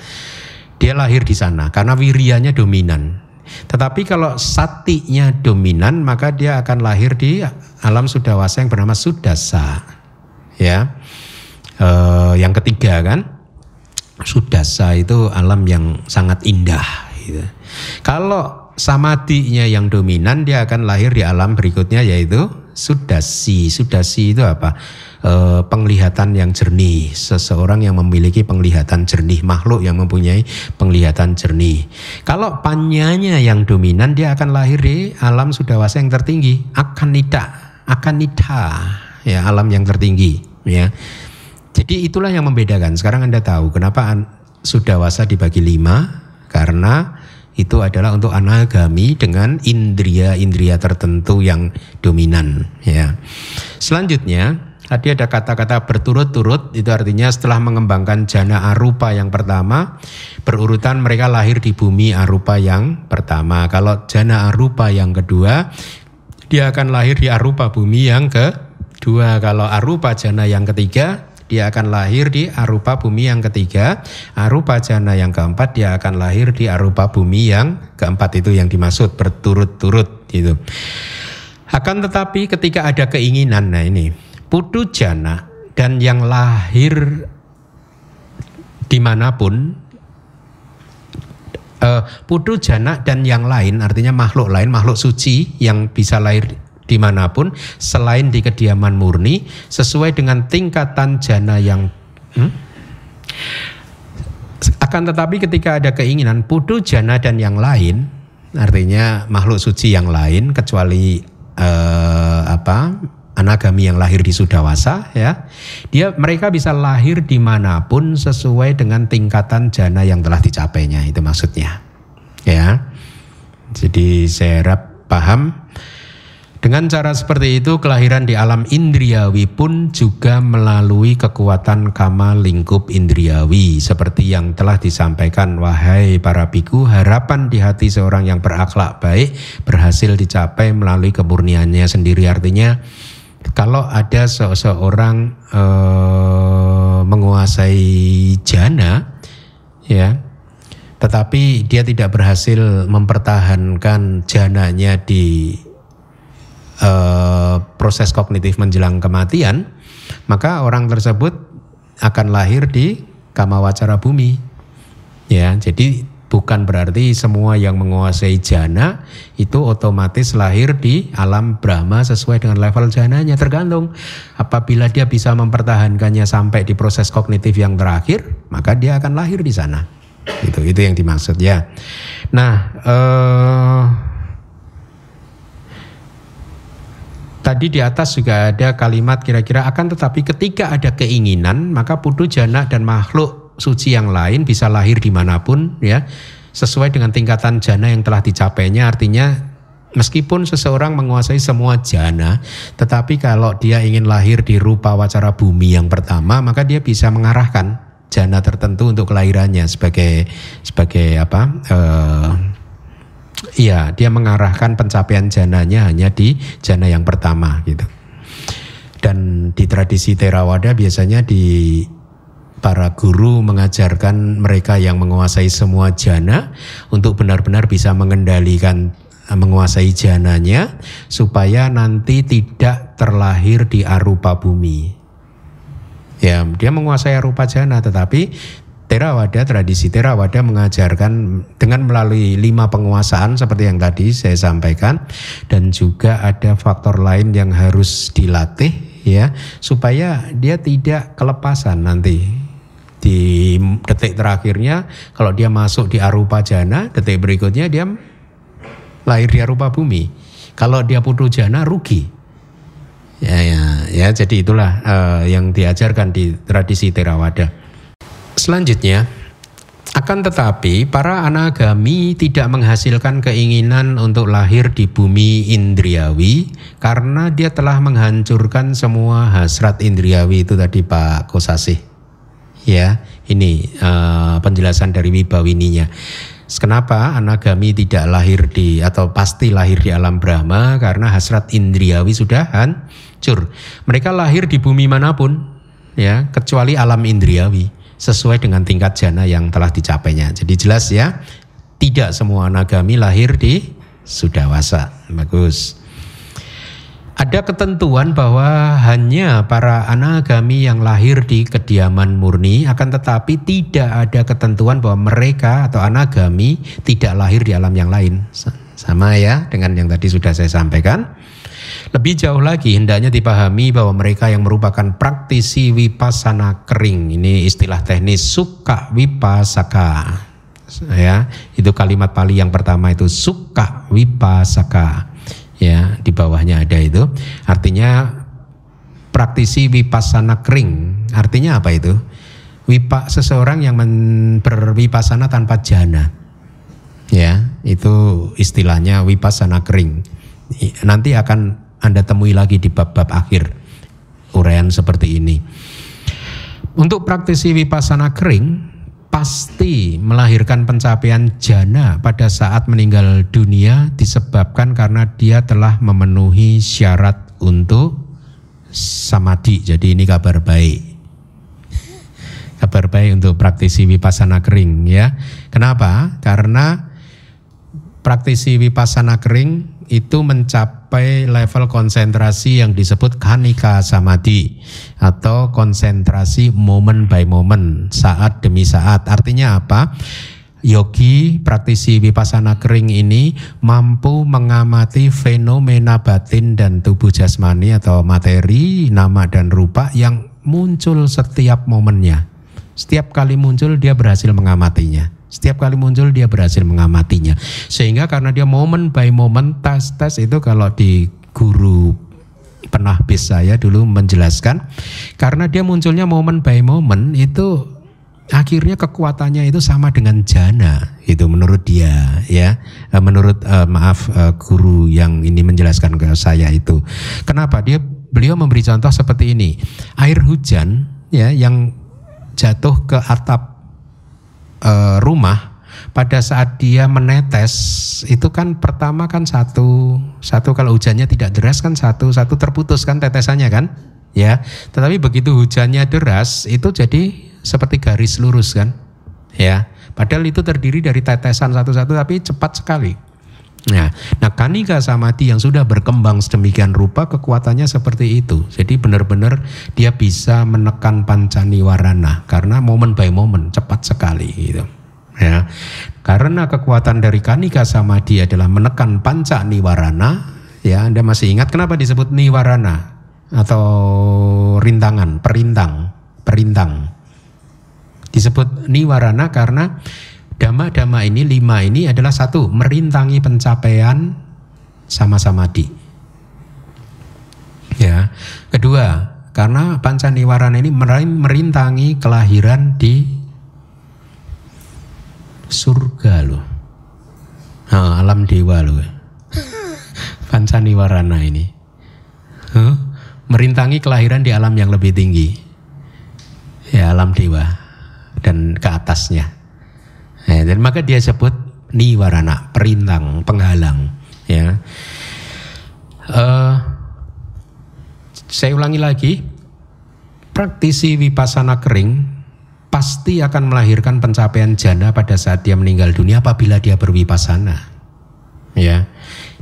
dia lahir di sana karena wirianya dominan. Tetapi kalau satinya dominan maka dia akan lahir di alam sudawasa yang bernama sudasa. Ya. E, yang ketiga kan sudasa itu alam yang sangat indah gitu. Kalau samadinya yang dominan dia akan lahir di alam berikutnya yaitu sudasi. Sudasi itu apa? Eh, penglihatan yang jernih, seseorang yang memiliki penglihatan jernih, makhluk yang mempunyai penglihatan jernih. Kalau panyanya yang dominan, dia akan lahir di alam sudawasa yang tertinggi, akanita, akanita, ya alam yang tertinggi, ya. Jadi itulah yang membedakan. Sekarang anda tahu kenapa sudawasa dibagi lima, karena itu adalah untuk anagami dengan indria-indria tertentu yang dominan ya. Selanjutnya Tadi ada kata-kata berturut-turut, itu artinya setelah mengembangkan jana arupa yang pertama, berurutan mereka lahir di bumi arupa yang pertama. Kalau jana arupa yang kedua, dia akan lahir di arupa bumi yang kedua. Kalau arupa jana yang ketiga, dia akan lahir di arupa bumi yang ketiga, arupa jana yang keempat dia akan lahir di arupa bumi yang keempat itu yang dimaksud berturut-turut gitu. Akan tetapi ketika ada keinginan, nah ini putu jana dan yang lahir di mana pun uh, putu jana dan yang lain artinya makhluk lain makhluk suci yang bisa lahir di mana pun selain di kediaman murni sesuai dengan tingkatan jana yang hmm? akan tetapi ketika ada keinginan putu jana dan yang lain artinya makhluk suci yang lain kecuali uh, apa anagami yang lahir di Sudawasa ya. Dia mereka bisa lahir di mana pun sesuai dengan tingkatan jana yang telah dicapainya itu maksudnya ya. Jadi saya harap paham. Dengan cara seperti itu kelahiran di alam indriawi pun juga melalui kekuatan kama lingkup indriawi. Seperti yang telah disampaikan wahai para biku harapan di hati seorang yang berakhlak baik berhasil dicapai melalui kemurniannya sendiri. Artinya kalau ada seseorang uh, menguasai jana ya tetapi dia tidak berhasil mempertahankan jananya di uh, proses kognitif menjelang kematian maka orang tersebut akan lahir di kamawacara bumi. Ya jadi bukan berarti semua yang menguasai jana itu otomatis lahir di alam Brahma sesuai dengan level jananya. Tergantung apabila dia bisa mempertahankannya sampai di proses kognitif yang terakhir maka dia akan lahir di sana. Itu itu yang dimaksud ya. Nah eh, Tadi di atas juga ada kalimat kira-kira akan tetapi ketika ada keinginan maka putu jana dan makhluk suci yang lain bisa lahir di mana pun ya sesuai dengan tingkatan jana yang telah dicapainya artinya meskipun seseorang menguasai semua jana tetapi kalau dia ingin lahir di rupa wacara bumi yang pertama maka dia bisa mengarahkan jana tertentu untuk kelahirannya sebagai sebagai apa uh, Iya, dia mengarahkan pencapaian jananya hanya di jana yang pertama gitu. Dan di tradisi Theravada biasanya di para guru mengajarkan mereka yang menguasai semua jana untuk benar-benar bisa mengendalikan eh, menguasai jananya supaya nanti tidak terlahir di arupa bumi. Ya, dia menguasai arupa jana tetapi Terawada, tradisi Terawada mengajarkan dengan melalui lima penguasaan seperti yang tadi saya sampaikan dan juga ada faktor lain yang harus dilatih ya supaya dia tidak kelepasan nanti di detik terakhirnya kalau dia masuk di arupa jana detik berikutnya dia lahir di arupa bumi. Kalau dia putu jana rugi. Ya ya ya jadi itulah uh, yang diajarkan di tradisi Theravada. Selanjutnya akan tetapi para anagami tidak menghasilkan keinginan untuk lahir di bumi indriawi karena dia telah menghancurkan semua hasrat indriawi itu tadi Pak Kosasih ya ini uh, penjelasan dari Wibawininya. Kenapa anagami tidak lahir di atau pasti lahir di alam Brahma karena hasrat indriawi sudah hancur. Mereka lahir di bumi mana pun ya kecuali alam indriawi sesuai dengan tingkat jana yang telah dicapainya. Jadi jelas ya tidak semua anagami lahir di Sudawasa. Bagus ada ketentuan bahwa hanya para anagami yang lahir di kediaman murni akan tetapi tidak ada ketentuan bahwa mereka atau anagami tidak lahir di alam yang lain. Sama ya dengan yang tadi sudah saya sampaikan. Lebih jauh lagi hendaknya dipahami bahwa mereka yang merupakan praktisi wipasana kering ini istilah teknis suka wipasaka ya itu kalimat pali yang pertama itu suka wipasaka ya di bawahnya ada itu. Artinya praktisi wipasana kering. Artinya apa itu? Wipa seseorang yang berwipasana tanpa jana. Ya itu istilahnya wipasana kering. Nanti akan anda temui lagi di bab-bab akhir uraian seperti ini. Untuk praktisi wipasana kering pasti melahirkan pencapaian jana pada saat meninggal dunia disebabkan karena dia telah memenuhi syarat untuk samadhi. Jadi ini kabar baik. Kabar baik untuk praktisi vipassana kering ya. Kenapa? Karena praktisi vipassana kering itu mencapai level konsentrasi yang disebut kanika samadhi atau konsentrasi moment by moment, saat demi saat. Artinya apa? Yogi praktisi vipassana kering ini mampu mengamati fenomena batin dan tubuh jasmani atau materi, nama dan rupa yang muncul setiap momennya. Setiap kali muncul dia berhasil mengamatinya. Setiap kali muncul dia berhasil mengamatinya. Sehingga karena dia momen by momen tes-tes itu kalau di guru penahbis saya dulu menjelaskan karena dia munculnya momen by momen itu akhirnya kekuatannya itu sama dengan jana itu menurut dia ya. Eh, menurut uh, maaf uh, guru yang ini menjelaskan ke saya itu. Kenapa? Dia beliau memberi contoh seperti ini. Air hujan ya yang jatuh ke atap uh, rumah pada saat dia menetes itu kan pertama kan satu satu kalau hujannya tidak deras kan satu satu terputus kan tetesannya kan? Ya tetapi begitu hujannya deras itu jadi seperti garis lurus kan? Ya padahal itu terdiri dari tetesan satu-satu tapi cepat sekali Nah, nah kanika samadhi yang sudah berkembang sedemikian rupa kekuatannya seperti itu. Jadi benar-benar dia bisa menekan pancani warana karena momen by momen cepat sekali gitu. Ya. Karena kekuatan dari kanika samadhi adalah menekan panca niwarana, ya Anda masih ingat kenapa disebut niwarana atau rintangan, perintang, perintang. Disebut niwarana karena Dhamma-dhamma ini lima ini adalah satu merintangi pencapaian sama-sama di. Ya. Kedua, karena panca niwarana ini merintangi kelahiran di surga loh. Nah, alam dewa loh. panca niwarana ini. Huh? Merintangi kelahiran di alam yang lebih tinggi. Ya, alam dewa dan ke atasnya. Ya, dan maka dia sebut niwarana, perintang, penghalang. Ya. Uh, saya ulangi lagi, praktisi vipassana kering pasti akan melahirkan pencapaian jana pada saat dia meninggal dunia apabila dia bervipassana. Ya.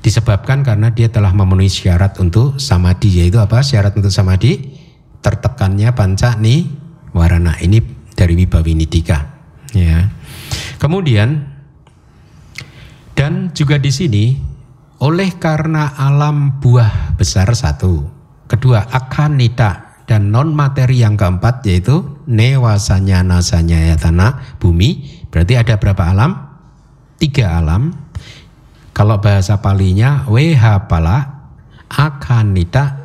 Disebabkan karena dia telah memenuhi syarat untuk samadhi yaitu apa? Syarat untuk samadhi tertekannya panca ni warana. Ini dari Wibawinidika. Ya. Kemudian dan juga di sini oleh karena alam buah besar satu, kedua akanita dan non materi yang keempat yaitu newasanya nasanya ya tanah bumi berarti ada berapa alam? Tiga alam. Kalau bahasa palinya weha pala, akanita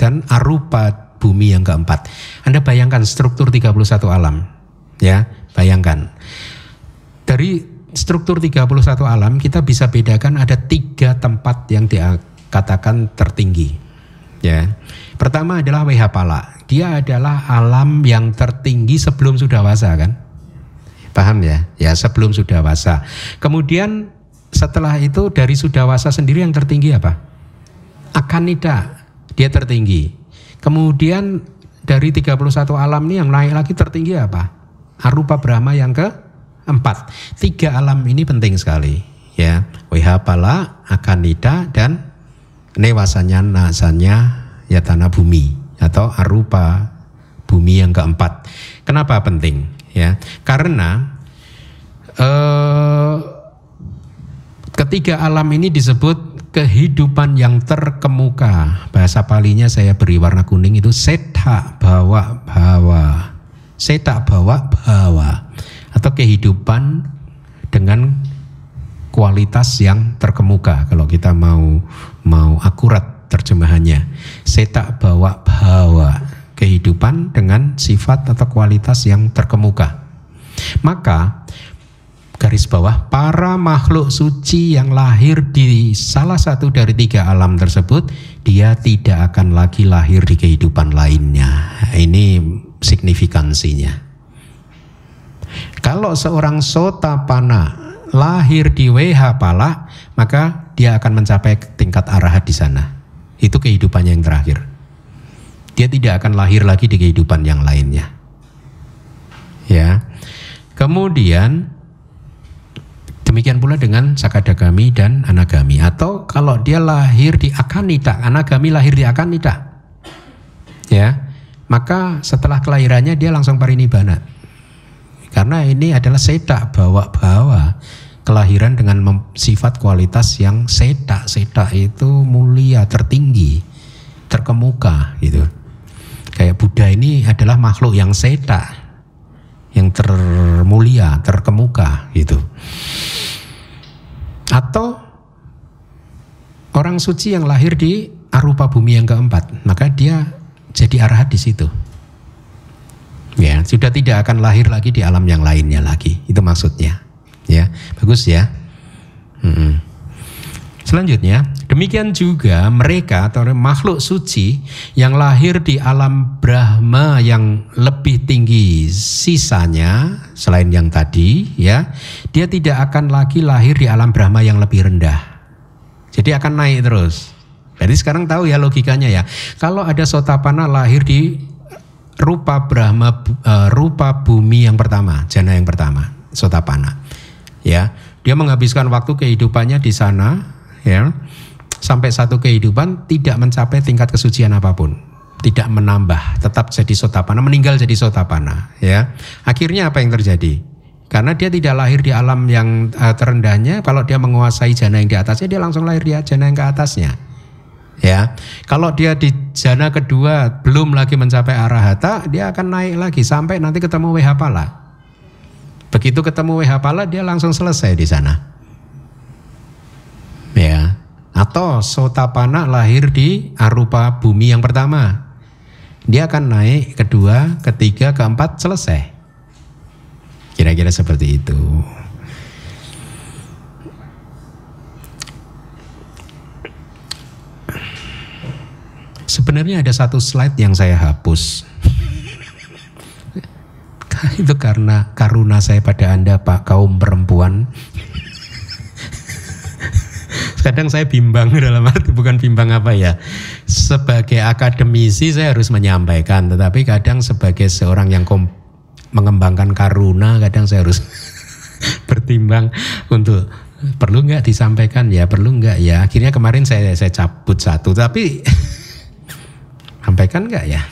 dan arupa bumi yang keempat. Anda bayangkan struktur 31 alam. Ya, bayangkan dari struktur 31 alam kita bisa bedakan ada tiga tempat yang dikatakan tertinggi. Ya. Pertama adalah Wehapala. Dia adalah alam yang tertinggi sebelum sudah wasa kan? Paham ya? Ya sebelum sudah wasa. Kemudian setelah itu dari sudah wasa sendiri yang tertinggi apa? Akanida. Dia tertinggi. Kemudian dari 31 alam ini yang naik lagi tertinggi apa? Arupa Brahma yang ke Empat. Tiga alam ini penting sekali. Ya, Wihapala, Akanida, dan Newasanya, Nasanya, ya tanah bumi atau arupa bumi yang keempat. Kenapa penting? Ya, karena eh, ketiga alam ini disebut kehidupan yang terkemuka. Bahasa palinya saya beri warna kuning itu seta bawa bawa. Seta bawa bawa atau kehidupan dengan kualitas yang terkemuka kalau kita mau mau akurat terjemahannya. Seta bawa bawa kehidupan dengan sifat atau kualitas yang terkemuka. Maka garis bawah para makhluk suci yang lahir di salah satu dari tiga alam tersebut dia tidak akan lagi lahir di kehidupan lainnya. Ini signifikansinya kalau seorang sotapana lahir di WH maka dia akan mencapai tingkat arahat di sana. Itu kehidupannya yang terakhir. Dia tidak akan lahir lagi di kehidupan yang lainnya. Ya. Kemudian demikian pula dengan sakadagami dan anagami atau kalau dia lahir di akanita, anagami lahir di akanita. Ya. Maka setelah kelahirannya dia langsung parinibbana. Karena ini adalah sedak bawa-bawa kelahiran dengan sifat kualitas yang sedak. Sedak itu mulia, tertinggi, terkemuka gitu. Kayak Buddha ini adalah makhluk yang sedak yang termulia, terkemuka gitu. Atau orang suci yang lahir di arupa bumi yang keempat, maka dia jadi arahat di situ. Ya, sudah tidak akan lahir lagi di alam yang lainnya lagi. Itu maksudnya. Ya, bagus ya. Hmm. Selanjutnya, demikian juga mereka atau makhluk suci yang lahir di alam Brahma yang lebih tinggi sisanya selain yang tadi ya, dia tidak akan lagi lahir di alam Brahma yang lebih rendah. Jadi akan naik terus. Jadi sekarang tahu ya logikanya ya. Kalau ada sotapana lahir di rupa Brahma uh, rupa bumi yang pertama, jana yang pertama, sotapana. Ya, dia menghabiskan waktu kehidupannya di sana ya. Sampai satu kehidupan tidak mencapai tingkat kesucian apa pun tidak menambah tetap jadi sotapana meninggal jadi sotapana ya. Akhirnya apa yang terjadi? Karena dia tidak lahir di alam yang uh, terendahnya kalau dia menguasai jana yang di atasnya dia langsung lahir di jana yang ke atasnya ya. Kalau dia di jana kedua belum lagi mencapai arahata dia akan naik lagi sampai nanti ketemu wehapala begitu ketemu wehapala dia langsung selesai di sana. Ya. Atau sotapana lahir di arupa bumi yang pertama. Dia akan naik kedua ketiga keempat selesai. Kira-kira seperti itu sebenarnya ada satu slide yang saya hapus. Itu karena karuna saya pada anda pak kaum perempuan. Kadang saya bimbang dalam arti bukan bimbang apa ya. Sebagai akademisi saya harus menyampaikan tetapi kadang sebagai seorang yang mengembangkan karuna kadang saya harus bertimbang untuk perlu nggak disampaikan? Ya perlu nggak? Ya akhirnya kemarin saya saya cabut satu tapi sampaikan nggak ya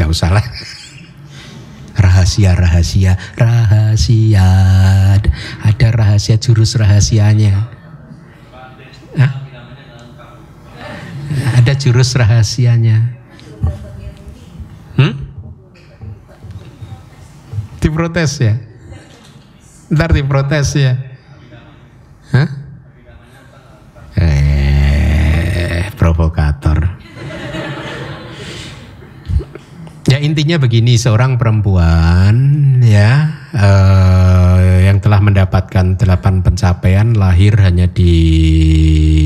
nggak usah lah rahasia rahasia rahasia ada rahasia jurus rahasianya Hah? Ada jurus rahasianya. Hmm? Diprotes ya? Ntar diprotes ya? Hah? Eh, provokator. Ya intinya begini, seorang perempuan ya eh, yang telah mendapatkan delapan pencapaian lahir hanya di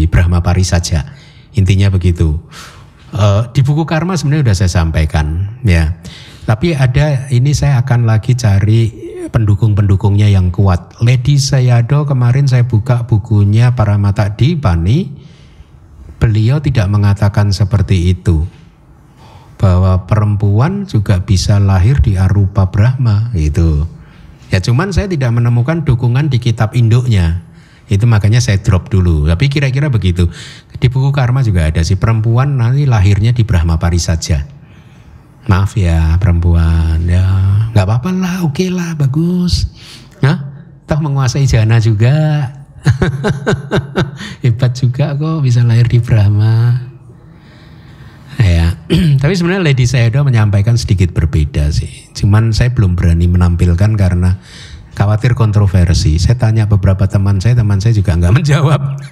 Brahma Pari saja. Intinya begitu. Uh, di buku Karma sebenarnya sudah saya sampaikan ya. Tapi ada ini saya akan lagi cari pendukung-pendukungnya yang kuat. Lady Sayado kemarin saya buka bukunya para mata di Bani. Beliau tidak mengatakan seperti itu bahwa perempuan juga bisa lahir di arupa Brahma gitu. Ya cuman saya tidak menemukan dukungan di kitab induknya. Itu makanya saya drop dulu. Tapi kira-kira begitu. Di buku karma juga ada si perempuan nanti lahirnya di Brahma Pari saja. Maaf ya perempuan ya nggak apa-apa lah oke okay lah bagus. Nah, toh menguasai jana juga. Hebat juga kok bisa lahir di Brahma. Ya, tapi sebenarnya Lady Sayado menyampaikan sedikit berbeda sih. Cuman saya belum berani menampilkan karena khawatir kontroversi. Saya tanya beberapa teman saya, teman saya juga nggak menjawab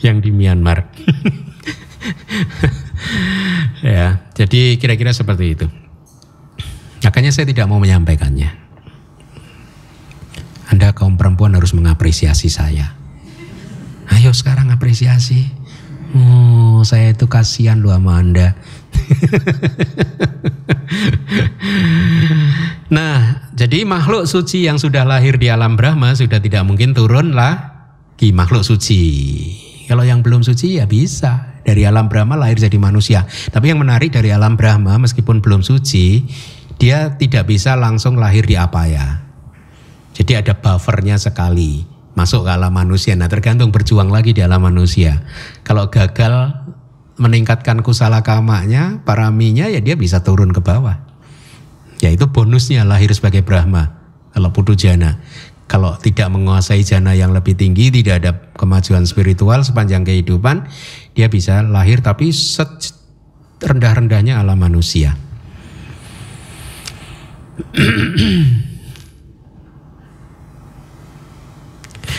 yang di Myanmar. ya, jadi kira-kira seperti itu. Makanya saya tidak mau menyampaikannya. Anda kaum perempuan harus mengapresiasi saya. Ayo sekarang apresiasi. Oh, saya itu kasihan loh sama Anda. nah, jadi makhluk suci yang sudah lahir di alam Brahma sudah tidak mungkin turun lagi makhluk suci. Kalau yang belum suci ya bisa dari alam Brahma lahir jadi manusia. Tapi yang menarik dari alam Brahma meskipun belum suci, dia tidak bisa langsung lahir di apa ya. Jadi ada buffernya sekali masuk ke alam manusia. Nah tergantung berjuang lagi di alam manusia. Kalau gagal meningkatkan kusala kamanya, paraminya ya dia bisa turun ke bawah. Ya itu bonusnya lahir sebagai Brahma. Kalau putu jana. Kalau tidak menguasai jana yang lebih tinggi, tidak ada kemajuan spiritual sepanjang kehidupan, dia bisa lahir tapi rendah-rendahnya alam manusia.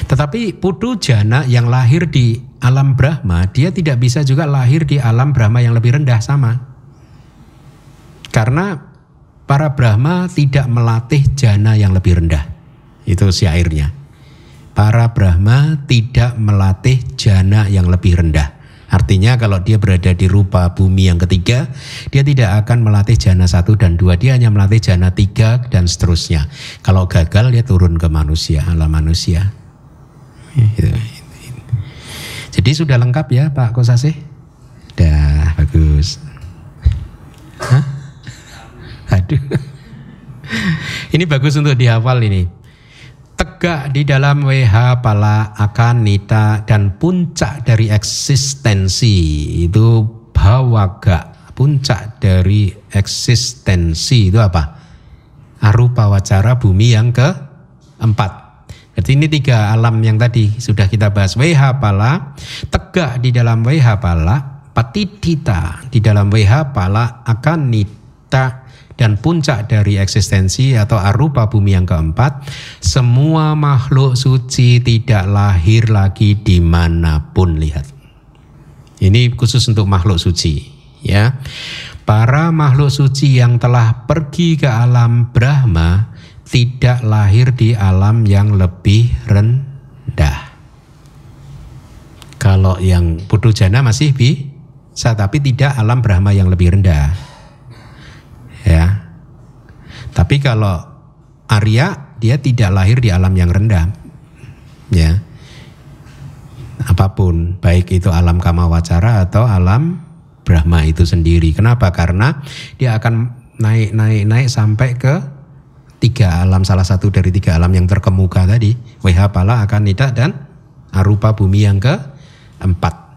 Tetapi putu jana yang lahir di alam Brahma, dia tidak bisa juga lahir di alam Brahma yang lebih rendah sama. Karena para Brahma tidak melatih jana yang lebih rendah. Itu syairnya. Para Brahma tidak melatih jana yang lebih rendah. Artinya kalau dia berada di rupa bumi yang ketiga, dia tidak akan melatih jana satu dan dua, dia hanya melatih jana tiga dan seterusnya. Kalau gagal dia turun ke manusia, alam manusia. Gitu. Jadi sudah lengkap ya Pak Kosase? Dah bagus. Hah? Aduh. Ini bagus untuk dihafal ini. Tegak di dalam WH pala akan nita dan puncak dari eksistensi itu bawaga. Puncak dari eksistensi itu apa? Arupa wacara bumi yang keempat. Jadi ini tiga alam yang tadi sudah kita bahas. WH pala, tegak di dalam WH pala, patidita di dalam WH pala akan nita dan puncak dari eksistensi atau arupa bumi yang keempat, semua makhluk suci tidak lahir lagi di mana pun lihat. Ini khusus untuk makhluk suci, ya. Para makhluk suci yang telah pergi ke alam Brahma tidak lahir di alam yang lebih rendah. Kalau yang putu jana masih bisa, tapi tidak alam Brahma yang lebih rendah. Ya. Tapi kalau Arya dia tidak lahir di alam yang rendah. Ya. Apa pun, baik itu alam kamawacara atau alam Brahma itu sendiri. Kenapa? Karena dia akan naik naik naik sampai ke tiga alam salah satu dari tiga alam yang terkemuka tadi wh pala akan nida dan arupa bumi yang keempat.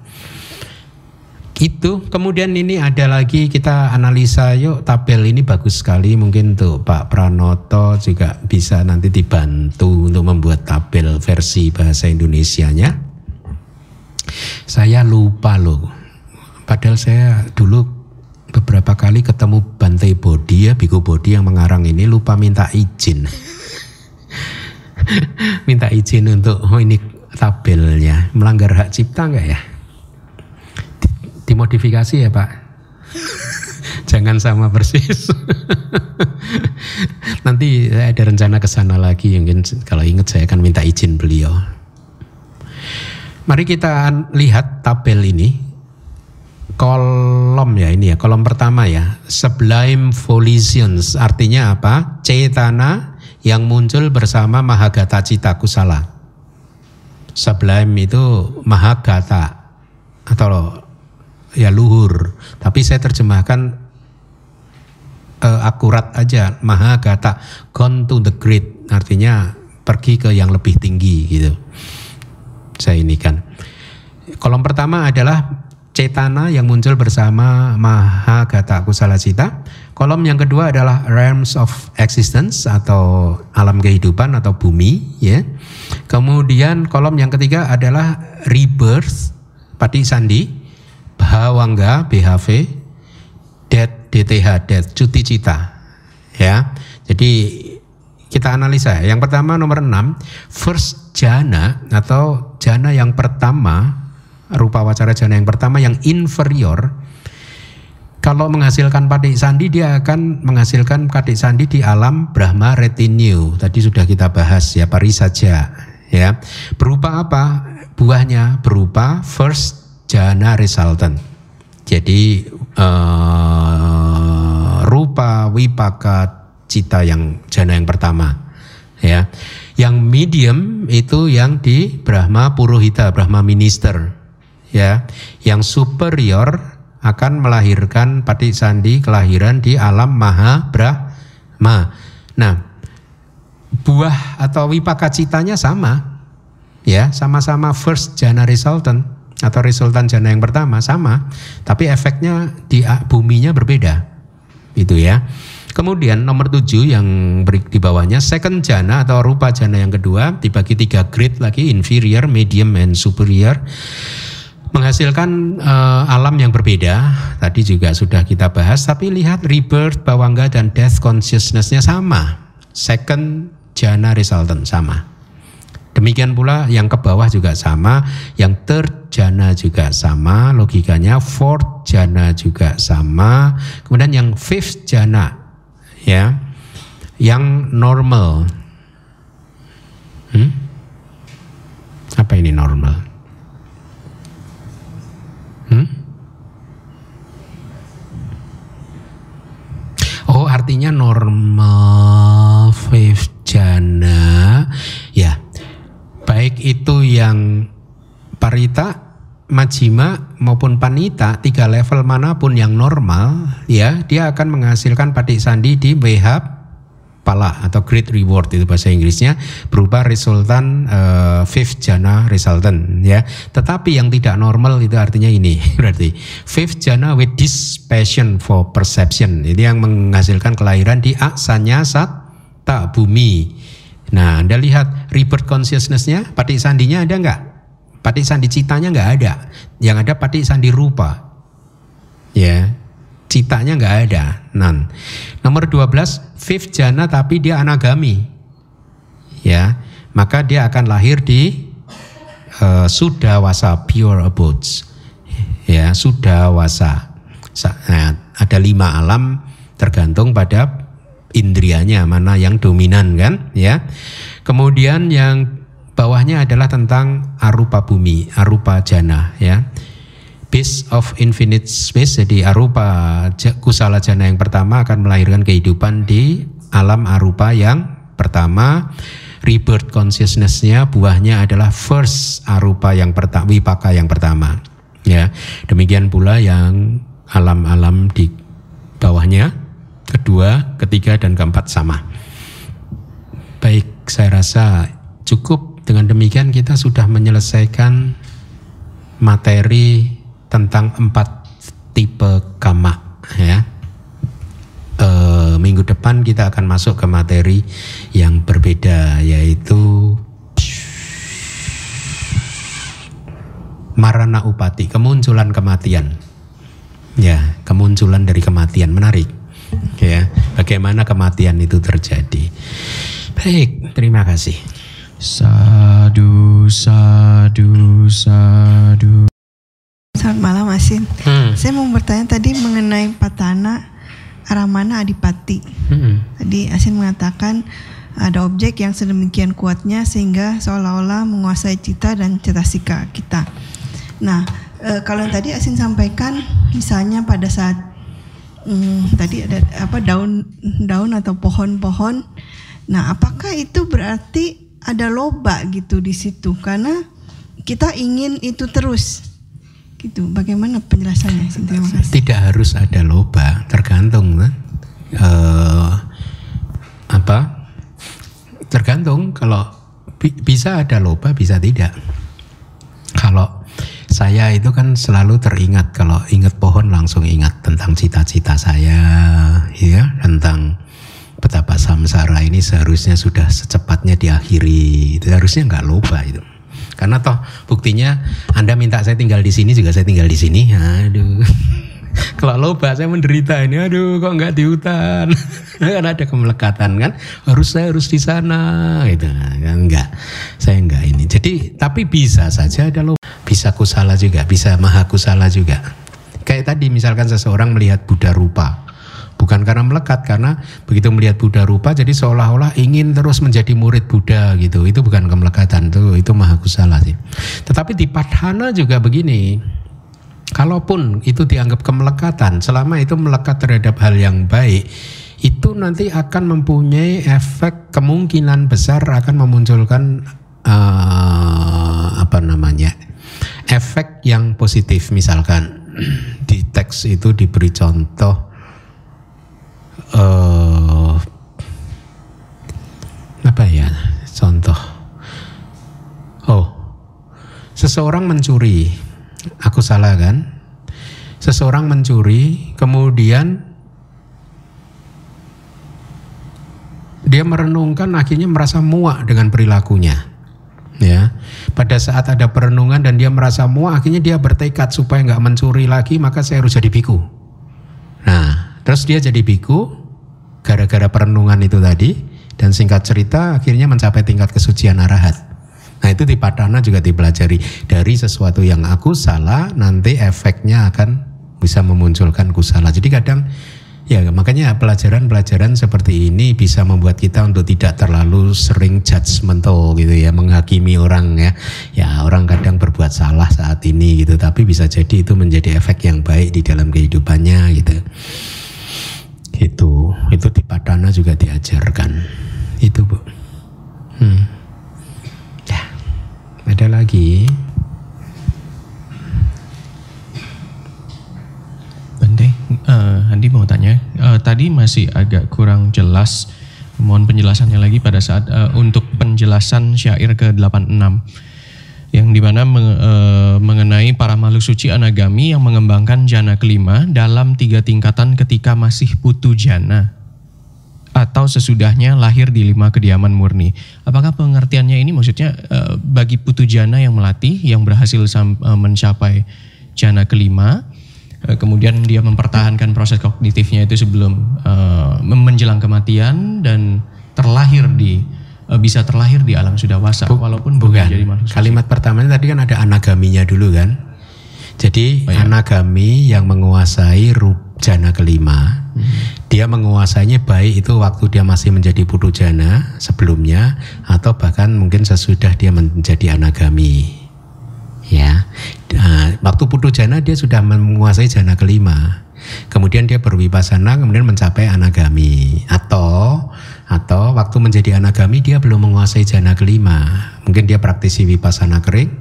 Itu. Kemudian ini ada lagi kita analisa yuk tabel ini bagus sekali. Mungkin untuk Pak Pranoto juga bisa nanti dibantu untuk membuat tabel versi bahasa Indonesianya. Saya lupa loh. Padahal saya dulu beberapa kali ketemu Bantai Bodi ya, Biku Bodi yang mengarang ini lupa minta izin. minta izin untuk oh ini tabelnya melanggar hak cipta enggak ya? Dimodifikasi ya Pak. Jangan sama persis. Nanti saya ada rencana ke sana lagi mungkin kalau ingat saya akan minta izin beliau. Mari kita lihat tabel ini kolom ya ini ya kolom pertama ya. Sublime volitions artinya apa? Cetana yang muncul bersama mahagata cita kusala sublime itu mahagata atau ya luhur. Tapi saya terjemahkan uh, akurat aja mahagata gone to the great artinya pergi ke yang lebih tinggi gitu. Saya ini kan kolom pertama adalah cetana yang muncul bersama Mahagata Kusala Cita. Kolom yang kedua adalah realms of existence atau alam kehidupan atau bumi ya. Kemudian kolom yang ketiga adalah rebirth Pati Sandi, Bhawangga BHV, Dead DTH Dead Cuti Cita ya. Jadi kita analisa. Yang pertama nomor 6, first jana atau jana yang pertama rupa wacara jana yang pertama yang inferior kalau menghasilkan padik sandi dia akan menghasilkan padik sandi di alam Brahma retinue. Tadi sudah kita bahas ya pari saja ya. Berupa apa? Buahnya berupa first jana resultant. Jadi uh, rupa wipaka cita yang jana yang pertama ya. Yang medium itu yang di Brahma Purohita, Brahma Minister ya yang superior akan melahirkan pati sandi kelahiran di alam maha Ma. Nah, buah atau wipaka citanya sama. Ya, sama-sama first jana resultant atau resultan jana yang pertama sama, tapi efeknya di buminya berbeda. Itu ya. Kemudian nomor tujuh yang di bawahnya second jana atau rupa jana yang kedua dibagi tiga grade lagi inferior, medium, and superior menghasilkan uh, alam yang berbeda. Tadi juga sudah kita bahas, tapi lihat rebirth, bawangga dan death consciousnessnya sama. Second jana resultant sama. Demikian pula yang ke bawah juga sama, yang third jana juga sama, logikanya fourth jana juga sama, kemudian yang fifth jana ya yang normal hmm? apa ini normal oh artinya normal fifth jana ya. Baik itu yang parita majima maupun panita tiga level mana pun yang normal ya dia akan menghasilkan patik sandi di wehab pala atau great reward itu bahasa Inggrisnya berupa resultan uh, fifth jana resultant ya. Tetapi yang tidak normal itu artinya ini berarti fifth jana with this passion for perception. Itu yang menghasilkan kelahiran di aksanya tak bumi. Nah anda lihat rebirth consciousnessnya patik sandinya ada nggak? Patik sandi citanya nggak ada. Yang ada patik sandi rupa. Ya, citanya nggak ada. Nan. Nomor 12, fifth jana tapi dia anagami. Ya, maka dia akan lahir di uh, sudawasa pure abodes. Ya, sudawasa. Nah, ada lima alam tergantung pada indrianya mana yang dominan kan ya. Kemudian yang bawahnya adalah tentang arupa bumi, arupa jana ya. Base of infinite space. Jadi arupa kusala jana yang pertama akan melahirkan kehidupan di alam arupa yang pertama. Rebirth consciousnessnya buahnya adalah first arupa yang pertama wipaka yang pertama. Ya demikian pula yang alam-alam di bawahnya kedua ketiga dan keempat sama. Baik saya rasa cukup. Dengan demikian kita sudah menyelesaikan materi tentang empat tipe kama ya. E, minggu depan kita akan masuk ke materi yang berbeda yaitu marana upati, kemunculan kematian. Ya, kemunculan dari kematian menarik. Ya, bagaimana kematian itu terjadi. Baik, terima kasih. Sadu, sadu, sadu. Selamat malam Asin. Hmm. Saya mau bertanya tadi mengenai Patana Aramana Adipati. Hmm. Tadi Asin mengatakan ada objek yang sedemikian kuatnya sehingga seolah-olah menguasai cita dan cetasika kita. Nah, e, kalau yang tadi Asin sampaikan, misalnya pada saat hmm, tadi ada apa daun-daun atau pohon-pohon. Nah, apakah itu berarti ada loba gitu di situ karena kita ingin itu terus gitu. Bagaimana penjelasannya? Terima. Tidak harus ada loba, tergantung kan. Uh, apa? Tergantung kalau bi bisa ada loba, bisa tidak. Kalau saya itu kan selalu teringat kalau ingat pohon langsung ingat tentang cita-cita saya, ya tentang betapa samsara ini seharusnya sudah secepatnya diakhiri. Itu harusnya nggak lupa itu. Karena toh buktinya Anda minta saya tinggal di sini juga saya tinggal di sini. Aduh. Kalau loba saya menderita ini, aduh kok nggak di hutan, kan ada kemelekatan kan, harus saya harus di sana, gitu enggak, saya enggak ini. Jadi tapi bisa saja loba, bisa kusala juga, bisa maha kusala juga. Kayak tadi misalkan seseorang melihat Buddha rupa, bukan karena melekat karena begitu melihat Buddha rupa jadi seolah-olah ingin terus menjadi murid Buddha gitu. Itu bukan kemelekatan itu itu maha kusala sih. Tetapi di padhana juga begini kalaupun itu dianggap kemelekatan selama itu melekat terhadap hal yang baik itu nanti akan mempunyai efek kemungkinan besar akan memunculkan uh, apa namanya efek yang positif. Misalkan di teks itu diberi contoh uh, apa ya contoh? Oh, seseorang mencuri, aku salah kan? Seseorang mencuri, kemudian dia merenungkan akhirnya merasa muak dengan perilakunya. Ya, pada saat ada perenungan dan dia merasa muak, akhirnya dia bertekad supaya nggak mencuri lagi, maka saya harus jadi biku. Nah, terus dia jadi biku gara-gara perenungan itu tadi, dan singkat cerita akhirnya mencapai tingkat kesucian arahat. Nah itu di Padana juga dipelajari dari sesuatu yang aku salah nanti efeknya akan bisa memunculkan kusala. Jadi kadang ya makanya pelajaran-pelajaran seperti ini bisa membuat kita untuk tidak terlalu sering judgmental gitu ya menghakimi orang ya. Ya orang kadang berbuat salah saat ini gitu tapi bisa jadi itu menjadi efek yang baik di dalam kehidupannya gitu. Itu itu di Padana juga diajarkan. Itu bu. Hmm. Ya, ada lagi. Bante, uh, Andi mau tanya. Uh, tadi masih agak kurang jelas. Mohon penjelasannya lagi pada saat uh, untuk penjelasan syair ke-86 yang di mana meng, e, mengenai para makhluk suci anagami yang mengembangkan jana kelima dalam tiga tingkatan ketika masih putu jana atau sesudahnya lahir di lima kediaman murni. Apakah pengertiannya ini maksudnya uh, bagi putu jana yang melatih yang berhasil uh, mencapai jana kelima uh, kemudian dia mempertahankan proses kognitifnya itu sebelum uh, menjelang kematian dan terlahir di uh, bisa terlahir di alam sudawasa Bu, walaupun bukan jadi. Kalimat pertamanya tadi kan ada anagaminya dulu kan. Jadi oh, ya. anagami yang menguasai rup jana kelima. Hmm. Dia menguasainya baik itu waktu dia masih menjadi putu jana sebelumnya atau bahkan mungkin sesudah dia menjadi anagami. Ya, nah, waktu putu jana dia sudah menguasai jana kelima. Kemudian dia berwipasana kemudian mencapai anagami atau atau waktu menjadi anagami dia belum menguasai jana kelima. Mungkin dia praktisi wipasana kering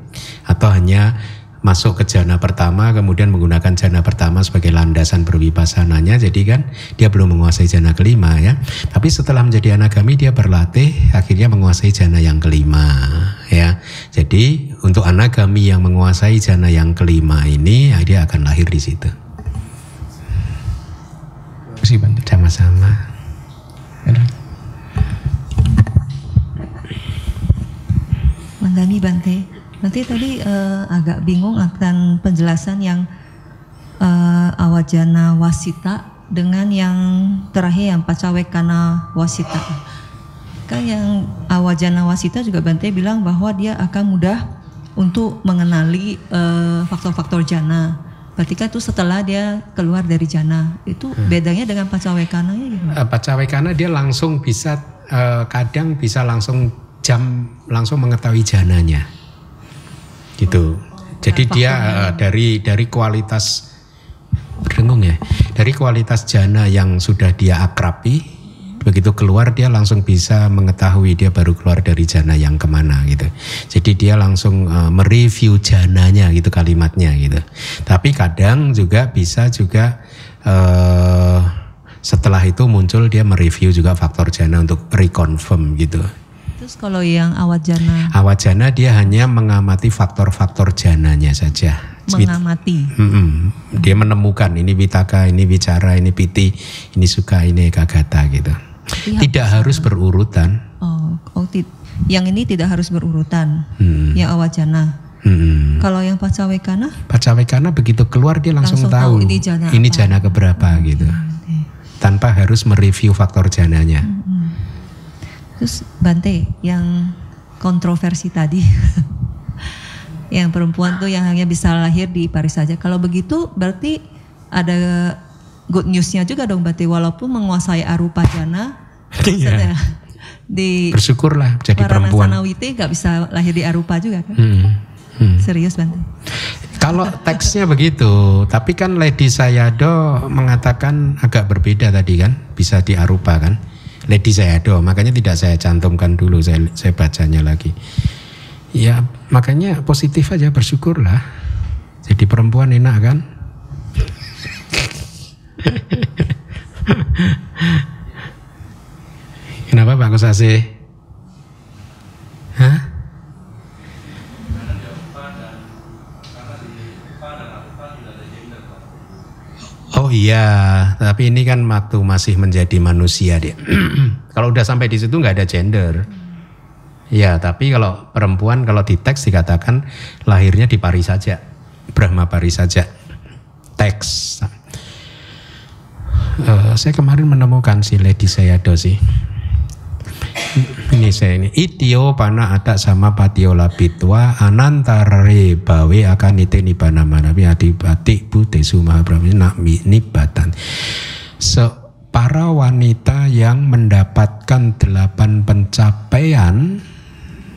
atau hanya masuk ke jana pertama kemudian menggunakan jana pertama sebagai landasan berwipasananya jadi kan dia belum menguasai jana kelima ya. Tapi setelah menjadi anagami dia berlatih akhirnya menguasai jana yang kelima ya. Jadi untuk anagami yang menguasai jana yang kelima ini ya, dia akan lahir di situ. Kasih bantu sama-sama Mandani Bante Nanti tadi uh, agak bingung akan penjelasan yang uh, awajana wasita dengan yang terakhir yang pacawekana wasita. Kan yang awajana wasita juga Bante bilang bahwa dia akan mudah untuk mengenali uh, faktor-faktor jana. Berarti kan itu setelah dia keluar dari jana. Itu hmm. bedanya dengan pacawekana ya gimana? Uh, pacawekana dia langsung bisa uh, kadang bisa langsung jam langsung mengetahui jananya gitu. Jadi dia uh, dari dari kualitas berdengung ya, dari kualitas jana yang sudah dia akrabi, begitu keluar dia langsung bisa mengetahui dia baru keluar dari jana yang ke mana gitu. Jadi dia langsung uh, mereview jananya gitu kalimatnya gitu. Tapi kadang juga bisa juga uh, setelah itu muncul dia mereview juga faktor jana untuk reconfirm gitu. Terus kalau yang awat jana? Awat jana dia hanya mengamati faktor-faktor jananya saja. Mengamati. Hmm, dia menemukan ini vitaka, ini bicara, ini piti, ini suka, ini kagata gitu. Tapi tidak harus berurutan. Oh, oh yang ini tidak harus berurutan. Hmm. Yang awat jana. Hmm. Kalau yang pacawekana? Pacawekana begitu keluar dia langsung, langsung tahu, tahu ini jana, ini jana keberapa gitu. Okay. Tanpa harus mereview faktor jananya. Hmm. Terus Bante yang kontroversi tadi, yang perempuan tuh yang hanya bisa lahir di Paris saja. Kalau begitu berarti ada good newsnya juga dong Bante, walaupun menguasai arupa jana, iya. di bersyukurlah jadi perempuan. Sanawite nggak bisa lahir di arupa juga kan? Hmm. Hmm. Serius Bante. Kalau teksnya begitu, tapi kan Lady Sayado mengatakan agak berbeda tadi kan, bisa di arupa kan? Lady Sayado, makanya tidak saya cantumkan dulu, saya, saya bacanya lagi. Ya makanya positif aja bersyukurlah. Jadi perempuan enak kan? Kenapa Pak Kusase? Iya, tapi ini kan waktu masih menjadi manusia dia. kalau udah sampai di situ nggak ada gender. Ya, tapi kalau perempuan kalau di teks dikatakan lahirnya di Pari saja, Brahma Pari saja. Teks. Uh, saya kemarin menemukan si Lady Sayado sih ini saya ini. Itio pana ada sama patio labitwa anantare bawe akan ite nibana manawi adipati budesu mahabrahmi nakmi nibatan. So, para wanita yang mendapatkan delapan pencapaian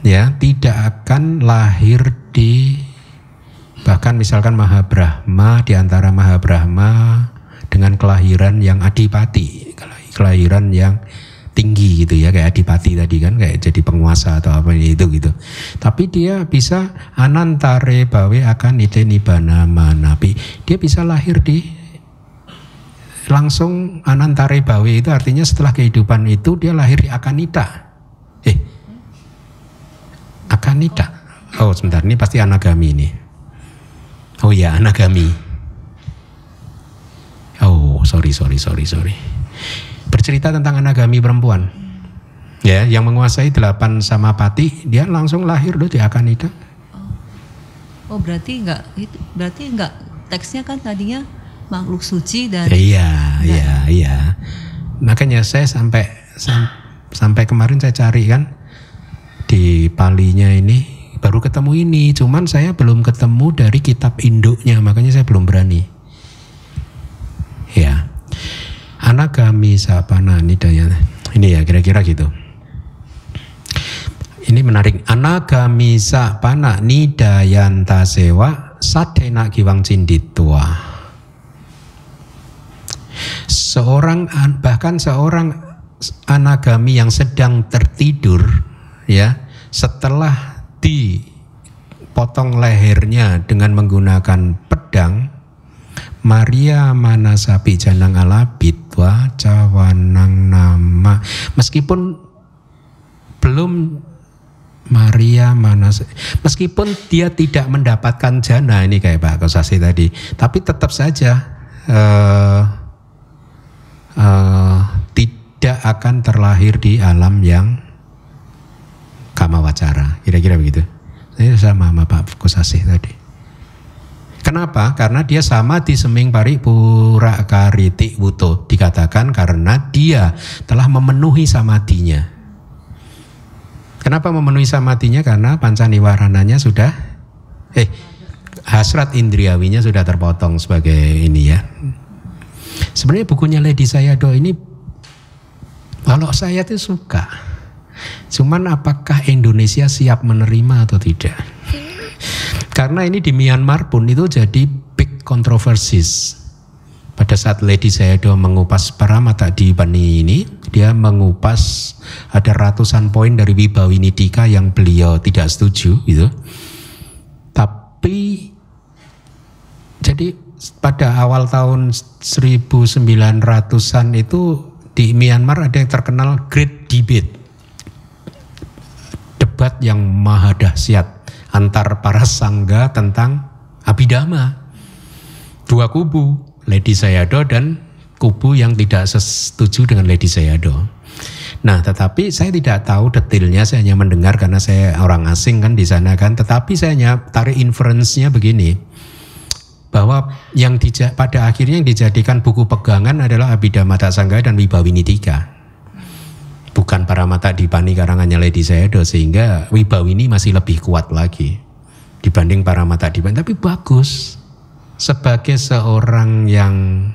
ya tidak akan lahir di bahkan misalkan Mahabrahma di antara Mahabrahma dengan kelahiran yang adipati. Kelahiran yang tinggi gitu ya kayak adipati tadi kan kayak jadi penguasa atau apa itu gitu. Tapi dia bisa anantare bawe akan ide nibana manapi. Dia bisa lahir di langsung anantare bawe itu artinya setelah kehidupan itu dia lahir di akanita. Eh, akanita. Oh sebentar ini pasti anagami ini. Oh iya anagami. Oh sorry sorry sorry sorry bercerita tentang anagami perempuan. Ya, yang menguasai delapan sama pati, dia langsung lahir loh di Akanida. Oh, berarti enggak itu berarti enggak teksnya kan tadinya makhluk suci dan Iya, iya, iya. Makanya saya sampai sam, sampai kemarin saya cari kan di palinya ini baru ketemu ini, cuman saya belum ketemu dari kitab induknya, makanya saya belum berani. Ya. Anagami sapana nidaya. Ini ya kira-kira gitu. Ini menarik. Anagami sapana nidayanta sewa satena kiwang cinditua. Seorang bahkan seorang anagami yang sedang tertidur ya setelah dipotong lehernya dengan menggunakan pedang Maria Manasapi Janang Alabitwa Cawanang Nama. Meskipun belum Maria Manas meskipun dia tidak mendapatkan jana ini kayak Pak Kosasi tadi tapi tetap saja uh, uh, tidak akan terlahir di alam yang kama wacara kira-kira begitu. Saya sama sama Pak Kosasi tadi Kenapa? Karena dia sama di seming paripura kariti wuto. Dikatakan karena dia telah memenuhi samadinya. Kenapa memenuhi samadinya? Karena pancaniwarananya sudah, eh hasrat indriawinya sudah terpotong sebagai ini ya. Sebenarnya bukunya Lady Sayado ini kalau saya tuh suka. Cuman apakah Indonesia siap menerima atau tidak? Karena ini di Myanmar pun itu jadi big controversies. Pada saat Lady Sayadaw mengupas para mata di Bani ini, dia mengupas ada ratusan poin dari Wibawi Nidika yang beliau tidak setuju gitu. Tapi jadi pada awal tahun 1900-an itu di Myanmar ada yang terkenal Great Debate. Debat yang maha dahsyat antar para sangga tentang abidama. Dua kubu, Lady Sayado dan kubu yang tidak setuju dengan Lady Sayado. Nah, tetapi saya tidak tahu detailnya, saya hanya mendengar karena saya orang asing kan di sana kan. Tetapi saya hanya tarik inference-nya begini, bahwa yang dija, pada akhirnya yang dijadikan buku pegangan adalah Abhidhamma Sangga dan Wibawinitika bukan para mata di pani karangannya Lady Sayado sehingga Wibawini masih lebih kuat lagi dibanding para mata di pani tapi bagus. Sebagai seorang yang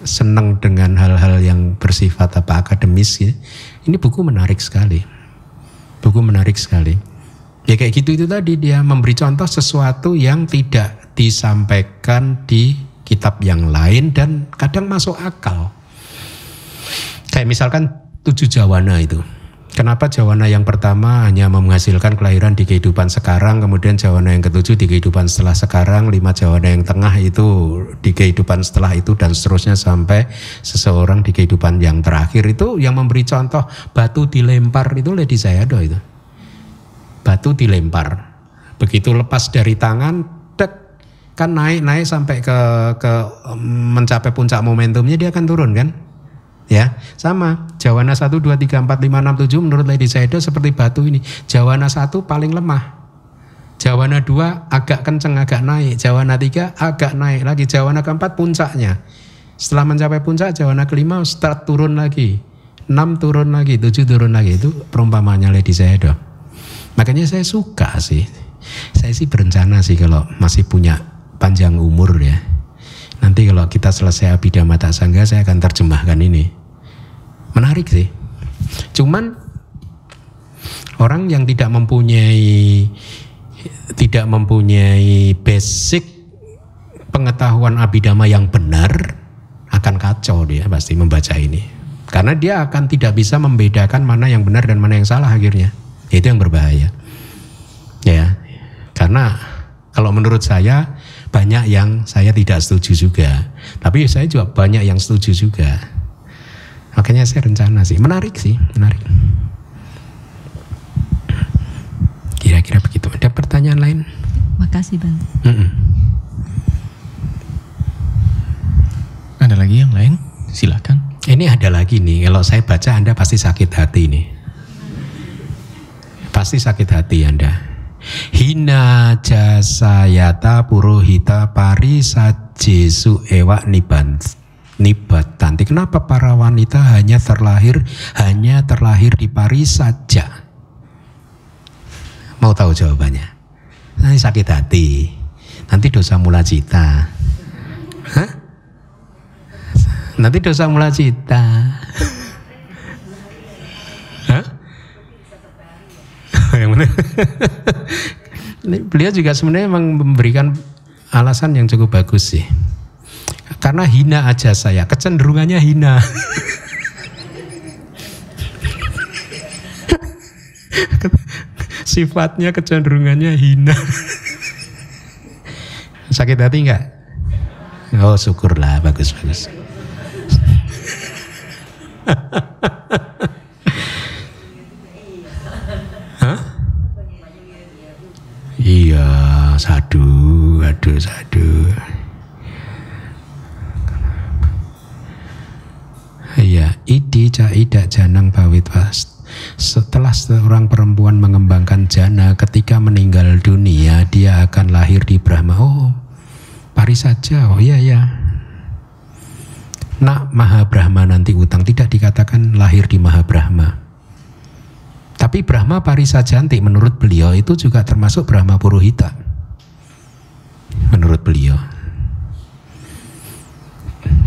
senang dengan hal-hal yang bersifat apa akademis ya, ini buku menarik sekali. Buku menarik sekali. Ya kayak gitu itu tadi dia memberi contoh sesuatu yang tidak disampaikan di kitab yang lain dan kadang masuk akal. Kayak misalkan tujuh jawana itu. Kenapa jawana yang pertama hanya menghasilkan kelahiran di kehidupan sekarang, kemudian jawana yang ketujuh di kehidupan setelah sekarang, lima jawana yang tengah itu di kehidupan setelah itu dan seterusnya sampai seseorang di kehidupan yang terakhir itu yang memberi contoh batu dilempar itu Lady Sayado itu. Batu dilempar. Begitu lepas dari tangan, dek, kan naik naik sampai ke ke mencapai puncak momentumnya dia akan turun kan ya sama. Jawana 1 2 3 4 5 6 7 menurut Lady Saido seperti batu ini. Jawana 1 paling lemah. Jawana 2 agak kenceng agak naik. Jawana 3 agak naik lagi. Jawana keempat puncaknya. Setelah mencapai puncak Jawana kelima start turun lagi. 6 turun lagi 7 turun lagi. Itu perumpamannya Lady Saido makanya saya suka sih. Saya sih berencana sih kalau masih punya panjang umur ya. Nanti kalau kita selesai abidama tak sangga saya akan terjemahkan ini. Menarik sih. Cuman orang yang tidak mempunyai tidak mempunyai basic pengetahuan abidama yang benar akan kacau dia pasti membaca ini. Karena dia akan tidak bisa membedakan mana yang benar dan mana yang salah akhirnya. Itu yang berbahaya. Ya. Karena kalau menurut saya banyak yang saya tidak setuju juga. Tapi saya juga banyak yang setuju juga. Makanya saya rencana sih, menarik sih, menarik. Kira-kira begitu. Ada pertanyaan lain? Makasih Bang. Mm -mm. Ada lagi yang lain? Silakan. Ini ada lagi nih. Kalau saya baca Anda pasti sakit hati nih. Pasti sakit hati Anda. Hina jasayata purohita jesu ewak niban nibatan. Kenapa para wanita hanya terlahir hanya terlahir di Paris saja? Mau tahu jawabannya? Nanti sakit hati. Nanti dosa mula cita. Hah? Nanti dosa mula cita. yang mana? Beliau juga sebenarnya memang memberikan alasan yang cukup bagus sih. Karena hina aja saya, kecenderungannya hina. Sifatnya kecenderungannya hina. Sakit hati enggak? Oh syukurlah, bagus-bagus. Iya, sadu, aduh, sadu. Iya, idi caida janang bawit pas. Setelah seorang perempuan mengembangkan jana ketika meninggal dunia, dia akan lahir di Brahma. Oh, pari saja. Oh iya ya. Nak Maha Brahma nanti utang tidak dikatakan lahir di Maha Brahma. Tapi Brahma Parisa Janti menurut beliau itu juga termasuk Brahma Purohita. Menurut beliau.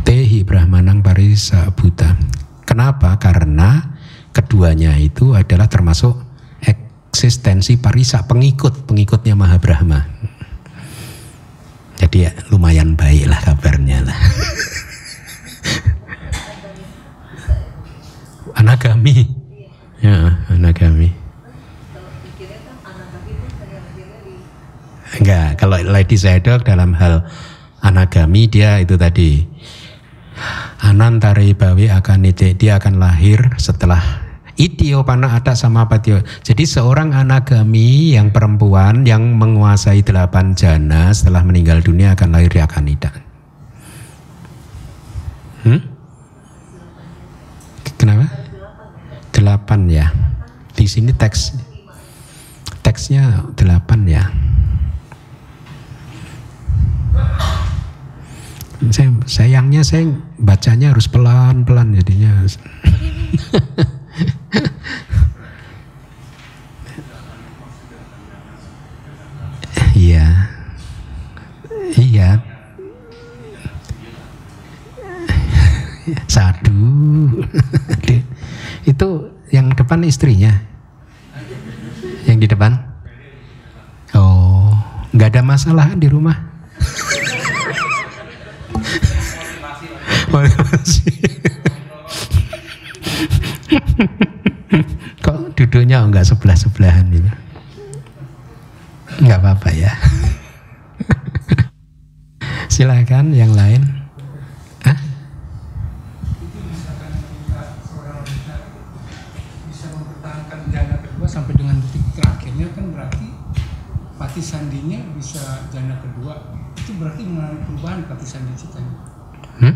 Tehi Brahmanang Parisa Buta. Kenapa? Karena keduanya itu adalah termasuk eksistensi Parisa, pengikut, pengikutnya Maha Brahma. Jadi ya, lumayan baik lah kabarnya lah. Anagami. Ya, anagami. Enggak, kalau Lady Zedok dalam hal anagami dia itu tadi Anantari bawi akan ide, dia akan lahir setelah Itio pana ada sama patio. Jadi seorang anagami yang perempuan yang menguasai delapan jana setelah meninggal dunia akan lahir di Akanida. Hmm? Kenapa? Delapan ya. Di sini teks teksnya delapan ya. Saya, sayangnya saya bacanya harus pelan-pelan jadinya. Iya. Iya. Sadu. Itu yang depan istrinya. Yang di depan? Oh, nggak ada masalah di rumah. Kok duduknya enggak sebelah-sebelahan gitu? Enggak apa-apa ya. Silakan yang lain. Sandinya bisa jana kedua itu berarti mengalami perubahan pati sandi citanya. Hmm?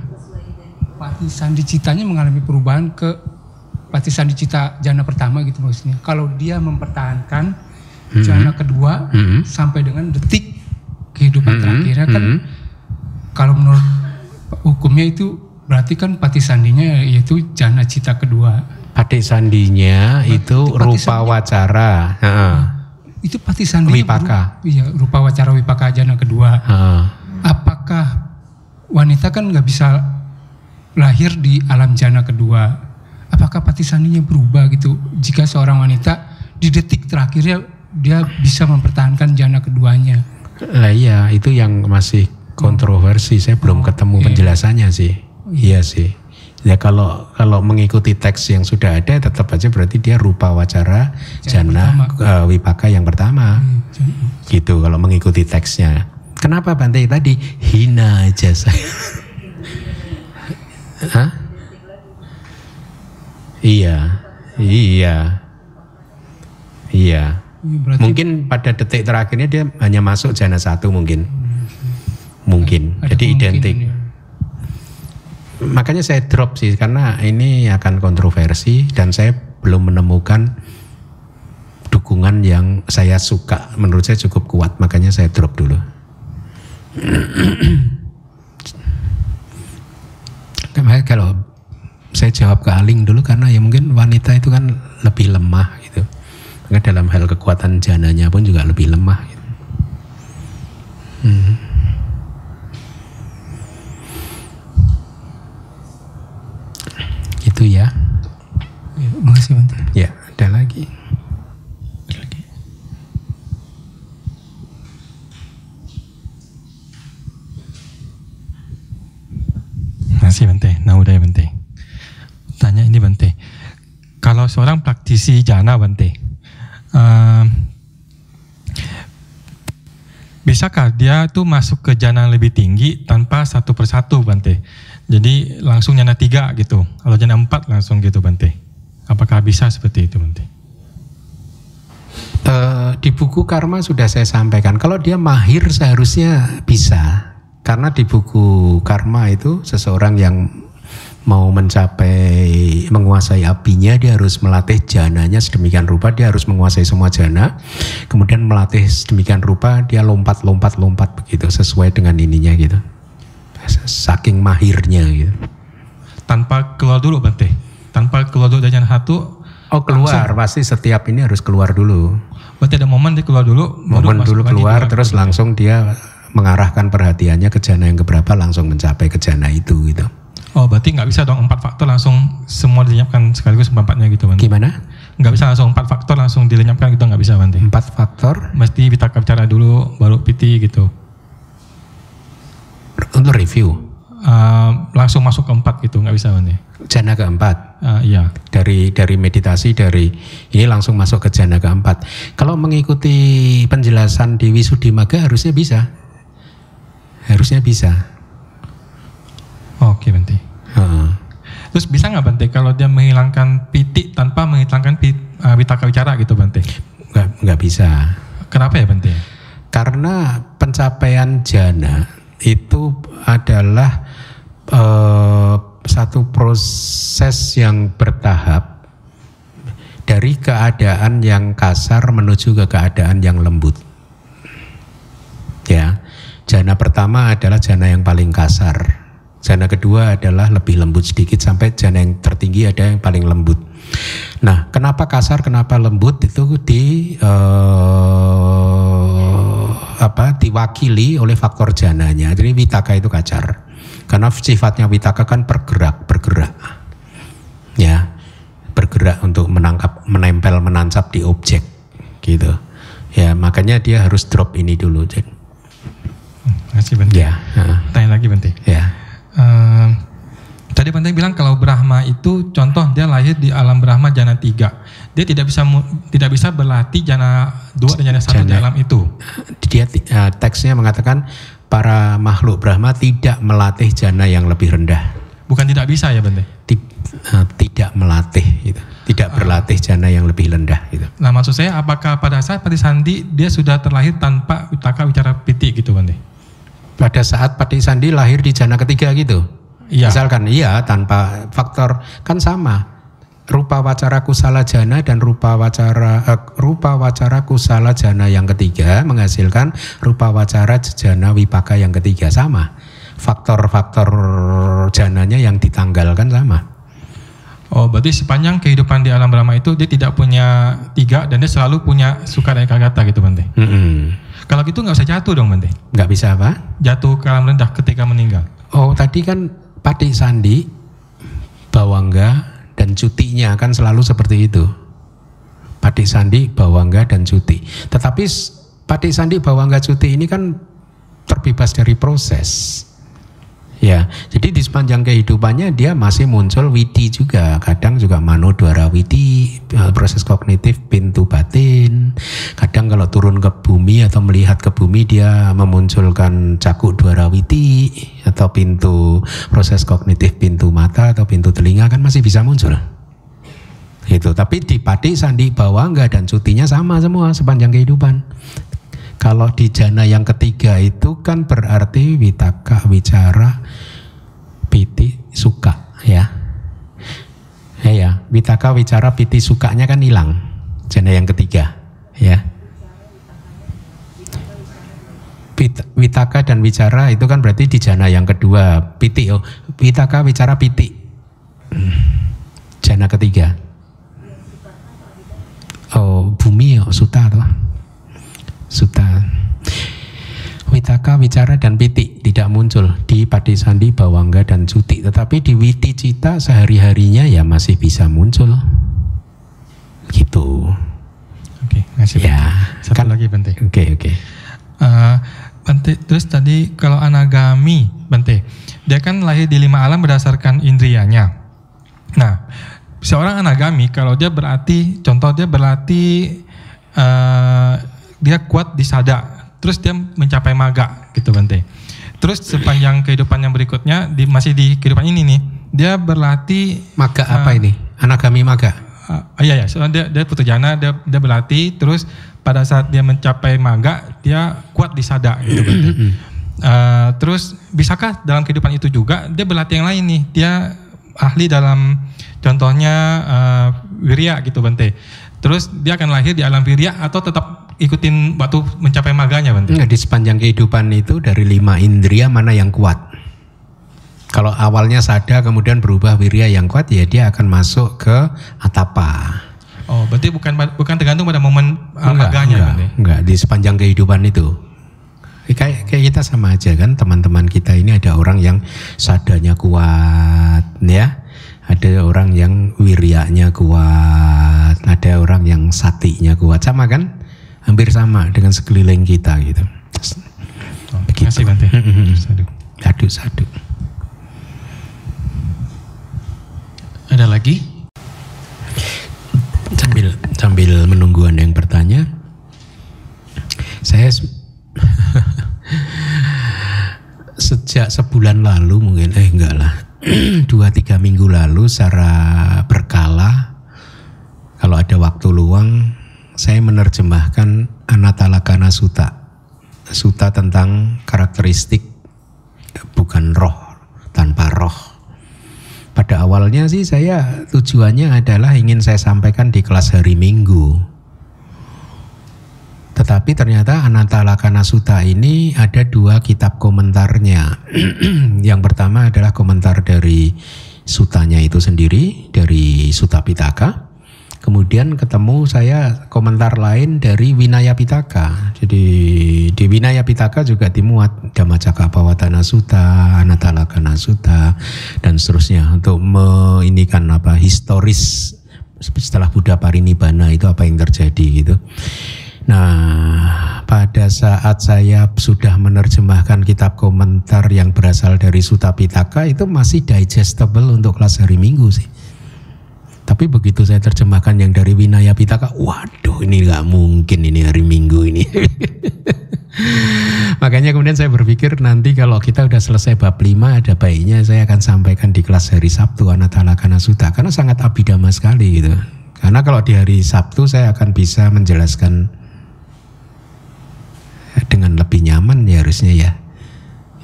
Pati sandi citanya mengalami perubahan ke pati sandi cita jana pertama gitu maksudnya. Kalau dia mempertahankan jana kedua Mhm. sampai dengan detik kehidupan Mhm. terakhirnya kan Mhm. kalau menurut hukumnya itu berarti kan pati sandinya yaitu jana cita kedua. Patik sandinya itu itu pati rupa wacara. Heeh. Itu pati sandinya Wipaka. Iya, rupa wacara wipaka jana kedua. Heeh. apakah wanita kan nggak bisa lahir di alam jana kedua? Apakah pati sandinya berubah gitu? Jika seorang wanita di detik terakhirnya dia bisa mempertahankan jana keduanya. Lah iya, itu yang masih kontroversi. Saya belum ketemu iya. penjelasannya sih. Iya sih. Ya kalau kalau mengikuti teks yang sudah ada tetap aja berarti dia rupa wacara jana eh, wipaka yang pertama. Gitu kalau mengikuti teksnya. Kenapa Bante tadi hina aja saya? Hah? Iya. Iya. Iya. Iya, berarti Mungkin pada detik terakhirnya dia hanya masuk jana satu mungkin. Mungkin. ada Jadi identik. ya. Makanya saya drop sih karena ini akan kontroversi dan saya belum menemukan dukungan yang saya suka. Menurut saya cukup kuat, makanya saya drop dulu. Kalau saya jawab ke Aling dulu karena ya mungkin wanita itu kan lebih lemah gitu. Maka dalam hal kekuatan jananya pun juga lebih lemah gitu. Hmm. Itu ya. Ya, makasih Bante. Ya, ada lagi. Masih Bante, Naudaya Bante. Tanya ini Bante. Kalau seorang praktisi jana Bante, ehm, bisakah dia tuh masuk ke jana lebih tinggi tanpa satu persatu Bante? Jadi langsung jana tiga gitu. Kalau jana empat langsung gitu Bante. Apakah bisa seperti itu Bante? Eh, di buku karma sudah saya sampaikan kalau dia mahir seharusnya bisa karena di buku karma itu seseorang yang mau mencapai menguasai apinya dia harus melatih jananya sedemikian rupa dia harus menguasai semua jana kemudian melatih sedemikian rupa dia lompat lompat lompat begitu sesuai dengan ininya gitu saking mahirnya gitu Tanpa keluar dulu Bante. Tanpa keluar dulu dari jana satu, oh keluar pasti setiap ini harus keluar dulu berarti ada momen dia keluar dulu, momen masuk dulu keluar keluar. terus langsung dia mengarahkan perhatiannya ke jana yang keberapa langsung mencapai ke jana itu gitu. Oh berarti nggak bisa dong empat faktor langsung semua dilenyapkan sekaligus empatnya gitu Bante? Gimana? Nggak bisa langsung empat faktor langsung dilenyapkan gitu nggak bisa Bante? Empat faktor Mesti bitaka bicara dulu baru piti gitu. Untuk review. Uh, langsung masuk ke empat gitu nggak bisa Bante? Jana keempat Uh, iya. dari dari meditasi dari ini langsung masuk ke jana keempat. Kalau mengikuti penjelasan di Wisuddhimagga harusnya bisa. Harusnya bisa. Oke Bante. Heeh. Terus bisa nggak Bante kalau dia menghilangkan piti tanpa menghilangkan pit, uh, bitaka bicara gitu Bante? Nggak, nggak bisa. Kenapa ya Bante? Karena pencapaian jana itu adalah eh, satu proses yang bertahap dari keadaan yang kasar menuju ke keadaan yang lembut. Ya, jana pertama adalah jana yang paling kasar. Jana kedua adalah lebih lembut sedikit sampai jana yang tertinggi ada yang paling lembut. Nah, kenapa kasar, kenapa lembut itu di eh, apa diwakili oleh faktor jananya. Jadi witaka itu kacar. Karena sifatnya witaka kan bergerak, bergerak. Ya, bergerak untuk menangkap, menempel, menancap di objek gitu. Ya, makanya dia harus drop ini dulu. Jadi, Masih Bante. ya, Tanya lagi Bante. ya. Eh, tadi Bante bilang kalau Brahma itu contoh dia lahir di alam Brahma jana tiga. Dia tidak bisa tidak bisa berlatih jana dua dan jana satu Jana- alam itu. Dia eh, teksnya mengatakan para makhluk Brahma tidak melatih jana yang lebih rendah. Bukan tidak bisa ya Bante. Eh, tidak melatih gitu. Tidak berlatih jana yang lebih rendah gitu. Nah maksud saya apakah pada saat Pati Sandi dia sudah terlahir tanpa Vitaka bicara piti gitu Bante? pada saat Pati Sandi lahir di jana ketiga gitu. Iya. Misalkan iya tanpa faktor kan sama. Rupa wacara kusala jana dan rupa wacara eh, rupa wacara kusala jana yang ketiga menghasilkan rupa wacara jana wipaka yang ketiga sama. Faktor-faktor jananya yang ditanggalkan sama. Oh, berarti sepanjang kehidupan di alam Brahma itu dia tidak punya tiga dan dia selalu punya suka dan ekagata gitu Bante. Mm-mm. Kalau gitu nggak usah jatuh dong Bante. Nggak bisa apa? Jatuh ke alam rendah ketika meninggal. Oh tadi kan Pati Sandi, Bawangga dan cutinya kan selalu seperti itu. Pati Sandi, Bawangga dan cuti. Tetapi Pati Sandi, Bawangga, cuti ini kan terbebas dari proses. Ya, jadi di sepanjang kehidupannya dia masih muncul witi juga. Kadang juga manodwara witi, eh, proses kognitif pintu batin. Kadang kalau turun ke bumi atau melihat ke bumi dia memunculkan cakuk dwara witi atau pintu proses kognitif pintu mata atau pintu telinga kan masih bisa muncul. Gitu. Tapi di pati sandi bawangga dan cutinya sama semua sepanjang kehidupan. Kalau di jana yang ketiga itu kan berarti witaka, wicara, piti, suka ya. Ya ya, witaka, wicara, piti, sukanya kan hilang. Jana yang ketiga ya. Witaka dan wicara itu kan berarti di jana yang kedua. Piti, oh, witaka, wicara, piti. Jana ketiga. Oh, bumi oh, suta toh. Suta. Witaka, wicara dan piti tidak muncul di Pati Sandi, Bawangga dan Cuti. Tetapi di Witi Cita sehari-harinya ya masih bisa muncul. Gitu. Oke, ngasih Ya. Satu kan- lagi Bante. Oke, oke. Eh, Bante, terus tadi kalau anagami, Bante, dia kan lahir di lima alam berdasarkan indrianya. Nah, seorang anagami kalau dia berarti, contoh dia berarti eh, dia kuat di sada, terus dia mencapai maga, gitu Bante. Terus sepanjang kehidupan yang berikutnya, di, masih di kehidupan ini nih, dia berlatih Maga apa ini? Anagami maga. Ah, iya ya, soalnya dia dia putu jana, dia dia berlatih, terus pada saat dia mencapai maga, dia kuat di sada gitu Bante. Eh, terus bisakah dalam kehidupan itu juga dia berlatih yang lain nih, dia ahli dalam contohnya eh, wirya gitu Bante. Terus dia akan lahir di alam wirya atau tetap ikutin waktu mencapai maganya Bante? Nah, di sepanjang kehidupan itu dari lima indria mana yang kuat? Kalau awalnya sada kemudian berubah wirya yang kuat ya dia akan masuk ke atapa. Oh, berarti bukan bukan tergantung pada momen uh, Enggak, maganya enggak, Bante. enggak, di sepanjang kehidupan itu. Kayak, kayak kita sama aja kan teman-teman kita ini ada orang yang sadanya kuat ya. Ada orang yang wiryanya kuat, ada orang yang satinya kuat. Sama kan? Hampir sama dengan sekeliling kita gitu. Oh, terima kasih Bante. Aduh. Sadu, sadu. Ada lagi? Sambil sambil menunggu Anda yang bertanya, saya se- sejak sebulan lalu mungkin eh enggak lah dua tiga minggu lalu secara berkala kalau ada waktu luang saya menerjemahkan Anatalakana Sutta Sutta tentang karakteristik bukan roh tanpa roh pada awalnya sih saya tujuannya adalah ingin saya sampaikan di kelas hari Minggu. Tetapi ternyata Anatalakana Sutta ini ada dua kitab komentarnya. Yang pertama adalah komentar dari sutanya itu sendiri, dari Sutta Pitaka. Kemudian ketemu saya komentar lain dari Winaya Pitaka. Jadi di Winaya Pitaka juga dimuat Dhammacakkappawatana Sutta, Anatalakana Sutta dan seterusnya untuk meinikan apa historis setelah Buddha parinibbana itu apa yang terjadi gitu. Nah, pada saat saya sudah menerjemahkan kitab komentar yang berasal dari Sutta Pitaka itu masih digestible untuk kelas hari Minggu sih. Tapi begitu saya terjemahkan yang dari Winaya Pitaka, waduh ini nggak mungkin ini hari Minggu ini. Makanya kemudian saya berpikir nanti kalau kita udah selesai bab 5 ada baiknya saya akan sampaikan di kelas hari Sabtu Anatalakana Sutta karena sangat abidama sekali gitu. Karena kalau di hari Sabtu saya akan bisa menjelaskan dengan lebih nyaman ya harusnya ya.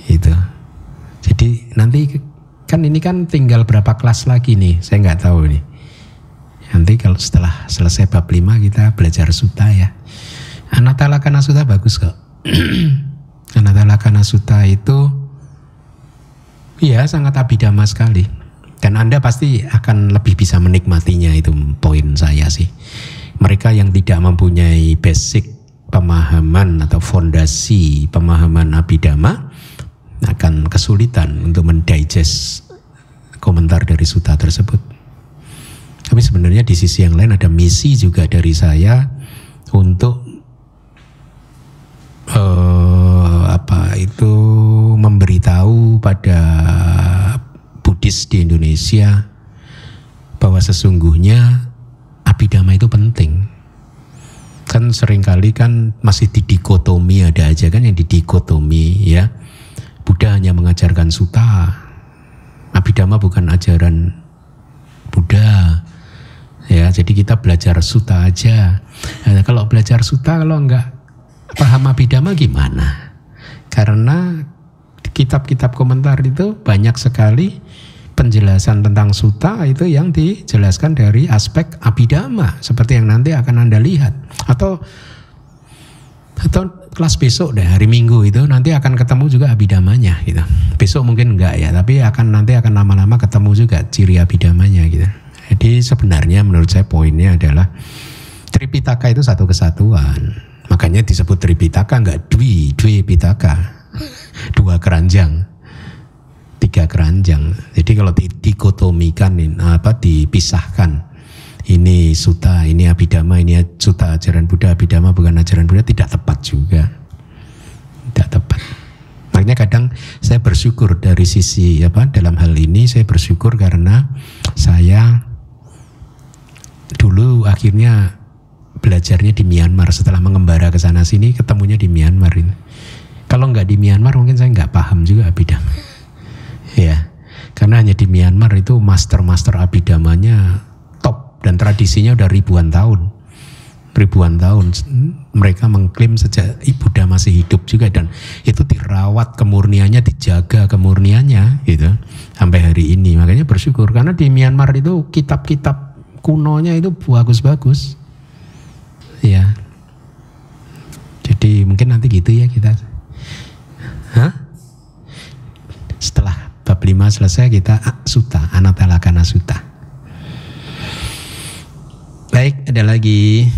Gitu. Jadi nanti kan ini kan tinggal berapa kelas lagi nih, saya nggak tahu nih. Nanti kalau setelah selesai bab 5 kita belajar suta ya. Anatala Kana bagus kok. Anatala Kana itu ya sangat abidama sekali. Dan Anda pasti akan lebih bisa menikmatinya itu poin saya sih. Mereka yang tidak mempunyai basic pemahaman atau fondasi pemahaman abidama akan kesulitan untuk mendigest komentar dari suta tersebut. Tapi sebenarnya di sisi yang lain ada misi juga dari saya untuk uh, apa itu memberitahu pada Buddhis di Indonesia bahwa sesungguhnya abidama itu penting. Kan sering kali kan masih didikotomi ada aja kan yang didikotomi ya. Buddha hanya mengajarkan suta. Abidama bukan ajaran Buddha. Ya, jadi kita belajar suta aja. Nah, kalau belajar suta kalau enggak paham abidama gimana? Karena kitab-kitab komentar itu banyak sekali penjelasan tentang suta itu yang dijelaskan dari aspek abidama seperti yang nanti akan Anda lihat atau atau kelas besok deh hari Minggu itu nanti akan ketemu juga abidamanya gitu. Besok mungkin enggak ya, tapi akan nanti akan lama-lama ketemu juga ciri abidamanya gitu. Jadi sebenarnya menurut saya poinnya adalah Tripitaka itu satu kesatuan. Makanya disebut Tripitaka enggak dwi, dwi pitaka. Dua keranjang tiga keranjang. Jadi kalau dikotomikan apa dipisahkan ini suta, ini abidama, ini suta ajaran Buddha, abidama bukan ajaran Buddha tidak tepat juga. Tidak tepat. Makanya kadang saya bersyukur dari sisi apa dalam hal ini saya bersyukur karena saya dulu akhirnya belajarnya di Myanmar. Setelah mengembara ke sana sini ketemunya di Myanmar ini. Kalau nggak di Myanmar mungkin saya nggak paham juga abidama ya karena hanya di Myanmar itu master-master abidamanya top dan tradisinya udah ribuan tahun. Ribuan tahun. Mereka mengklaim sejak Buddha masih hidup juga dan itu dirawat kemurniannya dijaga kemurniannya gitu sampai hari ini. Makanya bersyukur karena di Myanmar itu kitab-kitab kunonya itu bagus-bagus ya jadi mungkin nanti gitu ya kita Hah? setelah bab 5 selesai kita suta, anatalakana suta. Baik, ada lagi.